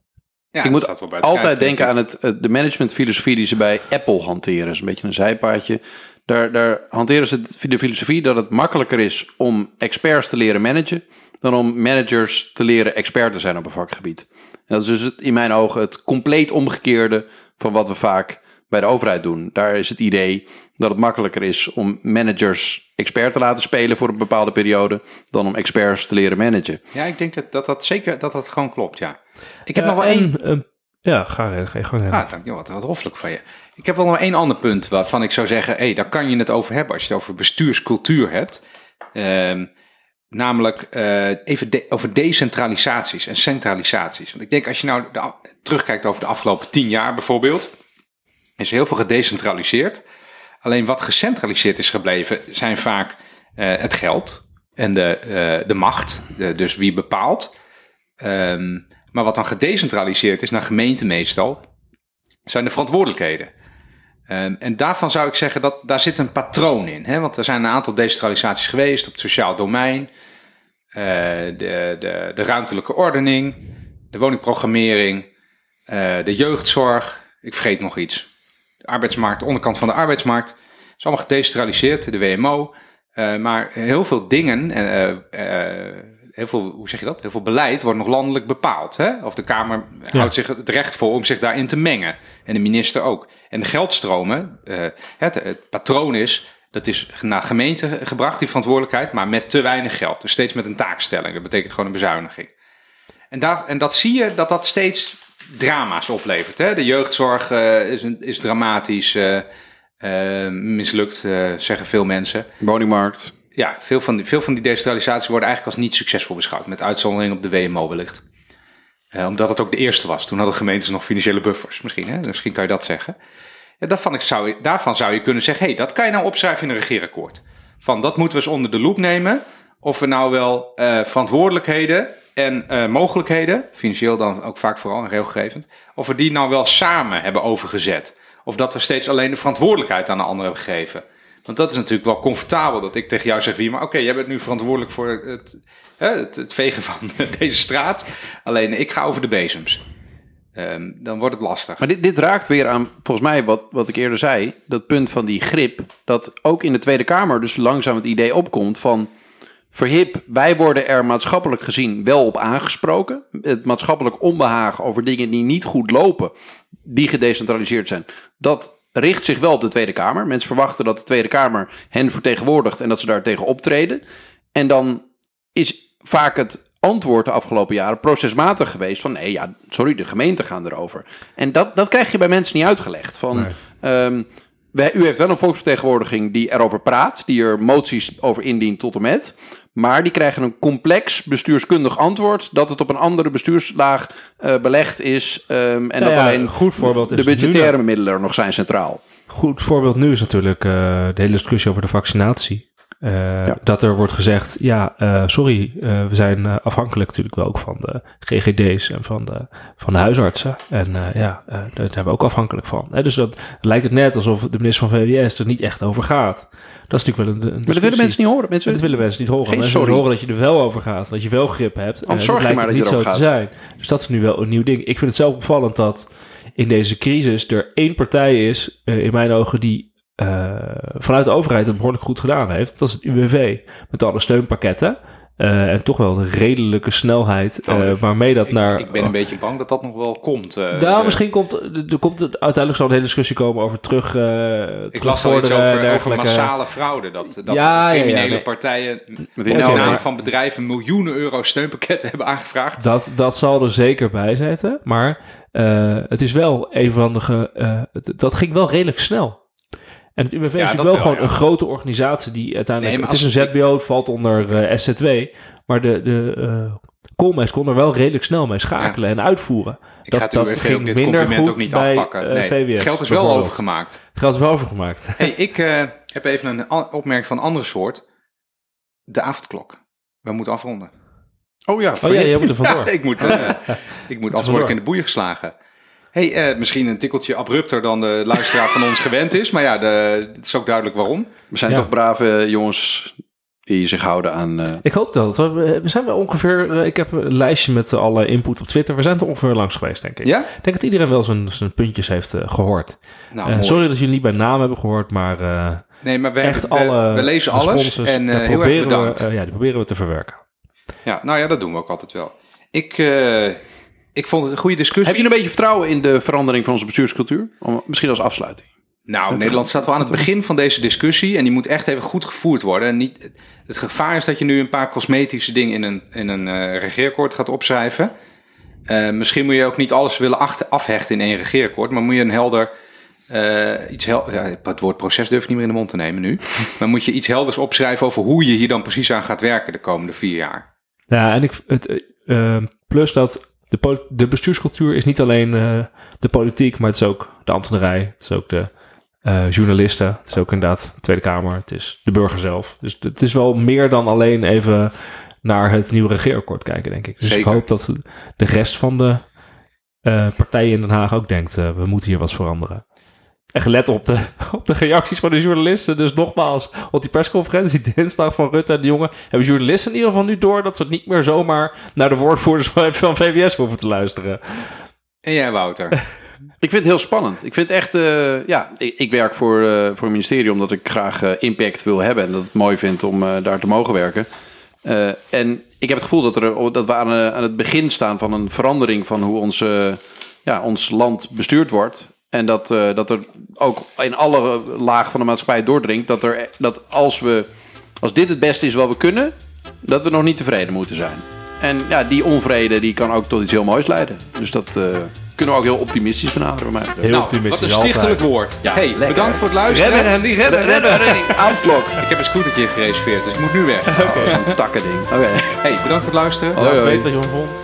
Ja, ik moet altijd denken aan het, eh, de managementfilosofie die ze bij Apple hanteren. Dat is een beetje een zijpaadje. Daar, daar hanteren ze de filosofie dat het makkelijker is om experts te leren managen dan om managers te leren expert te zijn op een vakgebied. En dat is dus het, in mijn ogen het compleet omgekeerde van wat we vaak bij de overheid doen. Daar is het idee dat het makkelijker is om managers expert te laten spelen voor een bepaalde periode dan om experts te leren managen. Ja, ik denk dat dat, dat zeker dat dat gewoon klopt, ja. Ik heb Ja, nog wel één... eh, ja, ga, ga gang. Ah, dank je, wat, wat hoffelijk van je. Ik heb wel nog één ander punt waarvan ik zou zeggen, hé, daar kan je het over hebben als je het over bestuurscultuur hebt. Ehm, namelijk eh, even over decentralisaties en centralisaties. Want ik denk als je nou terugkijkt over de afgelopen tien jaar bijvoorbeeld, is heel veel gedecentraliseerd. Alleen wat gecentraliseerd is gebleven zijn vaak eh, het geld en de, eh, de macht, dus wie bepaalt. Ehm, maar wat dan gedecentraliseerd is naar gemeenten meestal, zijn de verantwoordelijkheden. Ehm, en daarvan zou ik zeggen dat daar zit een patroon in. Hè? Want er zijn een aantal decentralisaties geweest op het sociaal domein, eh, de, de, de ruimtelijke ordening, de woningprogrammering, eh, de jeugdzorg. Ik vergeet nog iets. De arbeidsmarkt, de onderkant van de arbeidsmarkt. Is allemaal gedecentraliseerd, de WMO. Eh, maar heel veel dingen, heel veel, hoe zeg je dat? Heel veel beleid wordt nog landelijk bepaald. Hè? Of de Kamer houdt zich het recht voor om zich daarin te mengen. En de minister ook. En de geldstromen, eh, het, het patroon is, Dat is naar gemeente gebracht, die verantwoordelijkheid, maar met te weinig geld. Dus steeds met een taakstelling. Dat betekent gewoon een bezuiniging. En, daar, en dat zie je dat dat steeds drama's oplevert. Hè? De jeugdzorg uh, is, is, dramatisch uh, uh, mislukt, zeggen veel mensen. Woningmarkt. Ja, veel van, die, veel van die decentralisaties worden eigenlijk als niet succesvol beschouwd. Met uitzondering op de WMO wellicht. omdat het ook de eerste was. Toen hadden gemeentes nog financiële buffers. Misschien, hè? Misschien kan je dat zeggen. Ja, daarvan, zou, daarvan zou je kunnen zeggen, hey, dat kan je nou opschrijven in een regeerakkoord. Van dat moeten we eens onder de loep nemen. Of we nou wel verantwoordelijkheden en uh, mogelijkheden, financieel dan ook vaak vooral en regelgevend, of we die nou wel samen hebben overgezet. Of dat we steeds alleen de verantwoordelijkheid aan de ander hebben gegeven. Want dat is natuurlijk wel comfortabel dat ik tegen jou zeg, wie, maar oké, jij bent nu verantwoordelijk voor het, het, het, vegen van deze straat. Alleen ik ga over de bezems. Um, dan wordt het lastig. Maar dit, dit, raakt weer aan, volgens mij, wat, wat ik eerder zei, dat punt van die grip. Dat ook in de Tweede Kamer dus langzaam het idee opkomt van Verhip, wij worden er maatschappelijk gezien wel op aangesproken. Het maatschappelijk onbehagen over dingen die niet goed lopen, die gedecentraliseerd zijn, dat richt zich wel op de Tweede Kamer. Mensen verwachten dat de Tweede Kamer hen vertegenwoordigt en dat ze daar tegen optreden. En dan is vaak het antwoord de afgelopen jaren procesmatig geweest van nee, ja, sorry, de gemeenten gaan erover. En dat, dat krijg je bij mensen niet uitgelegd. Van, nee. Ehm, u heeft wel een volksvertegenwoordiging die erover praat, die er moties over indient tot en met. Maar die krijgen een complex bestuurskundig antwoord dat het op een andere bestuurslaag uh, belegd is. Um, en dat ja, alleen een goed voorbeeld de is budgettaire middelen er nog zijn centraal. Goed voorbeeld nu is natuurlijk uh, de hele discussie over de vaccinatie. Uh, ja. Dat er wordt gezegd, ja, uh, sorry, uh, we zijn afhankelijk natuurlijk wel ook van de GGD's en van de, van de huisartsen. En ja, daar zijn we ook afhankelijk van. Hè? Dus dat lijkt het net alsof de minister van VWS er niet echt over gaat. Dat is natuurlijk wel een, een Maar dat willen mensen niet horen. Mensen dat willen mensen niet horen. Geen mensen sorry. horen dat je er wel over gaat. Dat je wel grip hebt. En zorg je lijkt maar het je niet zo te zijn. Dus dat is nu wel een nieuw ding. Ik vind het zelf opvallend dat in deze crisis er één partij is, in mijn ogen, die uh, vanuit de overheid het behoorlijk goed gedaan heeft. Dat is het UWV. Met alle steunpakketten. Uh, en toch wel een redelijke snelheid Oh, uh, waarmee dat ik, naar... ik ben een beetje bang dat dat nog wel komt. eh, nou, de- misschien komt er komt er uiteindelijk zal een hele discussie komen over terug. uh, Ik las al iets over, over massale fraude. Dat, dat Ja, ja, ja, criminele nee. partijen Met in naam van bedrijven miljoenen euro steunpakketten hebben aangevraagd. Dat, dat zal er zeker bij zitten. Maar uh, het is wel een van de. Uh, dat ging wel redelijk snel. En het UWV is natuurlijk wel wel, gewoon ja. een grote organisatie die uiteindelijk. Nee, het is een ZBO, het valt onder uh, SZW. Maar de, de uh, Koolmees kon er wel redelijk snel mee schakelen en uitvoeren. Ik dat- ga het dat UWV ook dit minder compliment goed ook niet bij, afpakken. eh, Nee, VWS het geld is wel overgemaakt. Het geld is wel overgemaakt. Hey, ik eh, heb even een opmerking van een andere soort. De avondklok. We moeten afronden. Oh ja, Oh ja, jij moet er vandoor. Ja, ik moet, eh, ik moet anders word ik in de boeien geslagen. Hey, eh, misschien een tikkeltje abrupter dan de luisteraar van ons gewend is. Maar ja, de, het is ook duidelijk waarom. we zijn Ja. toch brave jongens die zich houden aan... eh, Ik hoop dat. We, zijn wel ongeveer. eh, Ik heb een lijstje met alle input op Twitter. We zijn er ongeveer langs geweest, denk ik. Ja? Ik denk dat iedereen wel zijn, zijn puntjes heeft eh, gehoord. Nou, Eh, sorry dat jullie niet bij naam hebben gehoord, maar eh, Nee, maar we, echt we, alle we lezen alles. En eh, heel erg proberen bedankt. We, eh, ja, die proberen we te verwerken. ja, nou ja, dat doen we ook altijd wel. Ik, eh, ik vond het een goede discussie. Heb je een beetje vertrouwen in de verandering van onze bestuurscultuur? Om, misschien als afsluiting. Nou, Nederland staat wel aan het begin van deze discussie en die moet echt even goed gevoerd worden. En niet, het gevaar is dat je nu een paar cosmetische dingen in een, in een eh, regeerakkoord gaat opschrijven. Eh, misschien moet je ook niet alles willen achter, afhechten in één regeerakkoord, maar moet je een helder, eh, iets hel ja, het woord proces durf ik niet meer in de mond te nemen nu. maar moet je iets helders opschrijven over hoe je hier dan precies aan gaat werken de komende vier jaar. Ja, en ik, het, plus dat de, bestuurscultuur is niet alleen eh, de politiek, maar het is ook de ambtenarij. Het is ook de eh, journalisten. Het is ook inderdaad de Tweede Kamer. Het is de burger zelf. Dus het is wel meer dan alleen even naar het nieuwe regeerakkoord kijken, denk ik. Dus Zeker. ik hoop dat de rest van de eh, partijen in Den Haag ook denkt, we moeten hier wat veranderen. En gelet op de, op de reacties van de journalisten. Dus nogmaals, op die persconferentie dinsdag van Rutte en de jongen... hebben journalisten in ieder geval nu door... dat ze niet meer zomaar naar de woordvoerders van VWS hoeven te luisteren. En jij, Wouter? Ik vind het heel spannend. Ik vind echt, eh, ja, ik, ik werk voor, eh, voor een ministerie omdat ik graag eh, impact wil hebben en dat het mooi vind om daar te mogen werken. En ik heb het gevoel dat, er, dat we aan, aan het begin staan van een verandering van hoe ons, eh, ja, ons land bestuurd wordt. En dat, eh, dat er ook in alle lagen van de maatschappij doordringt dat, er, dat als, we, als dit het beste is wat we kunnen, dat we nog niet tevreden moeten zijn. En ja, die onvrede die kan ook tot iets heel moois leiden. Dus dat eh, kunnen we ook heel optimistisch benaderen. bij mij betreft. Heel Nou, wat optimistisch een stichtelijk altijd. woord. Ja, hey, lekker. bedankt voor het luisteren. Redden, Randy, redden, redden. Avondklok. Ik heb een scootertje gereserveerd, dus ik moet nu weg. Zo'n takkending. Oké. Hey, bedankt voor het luisteren. Laat hoi. weten wat je van vond.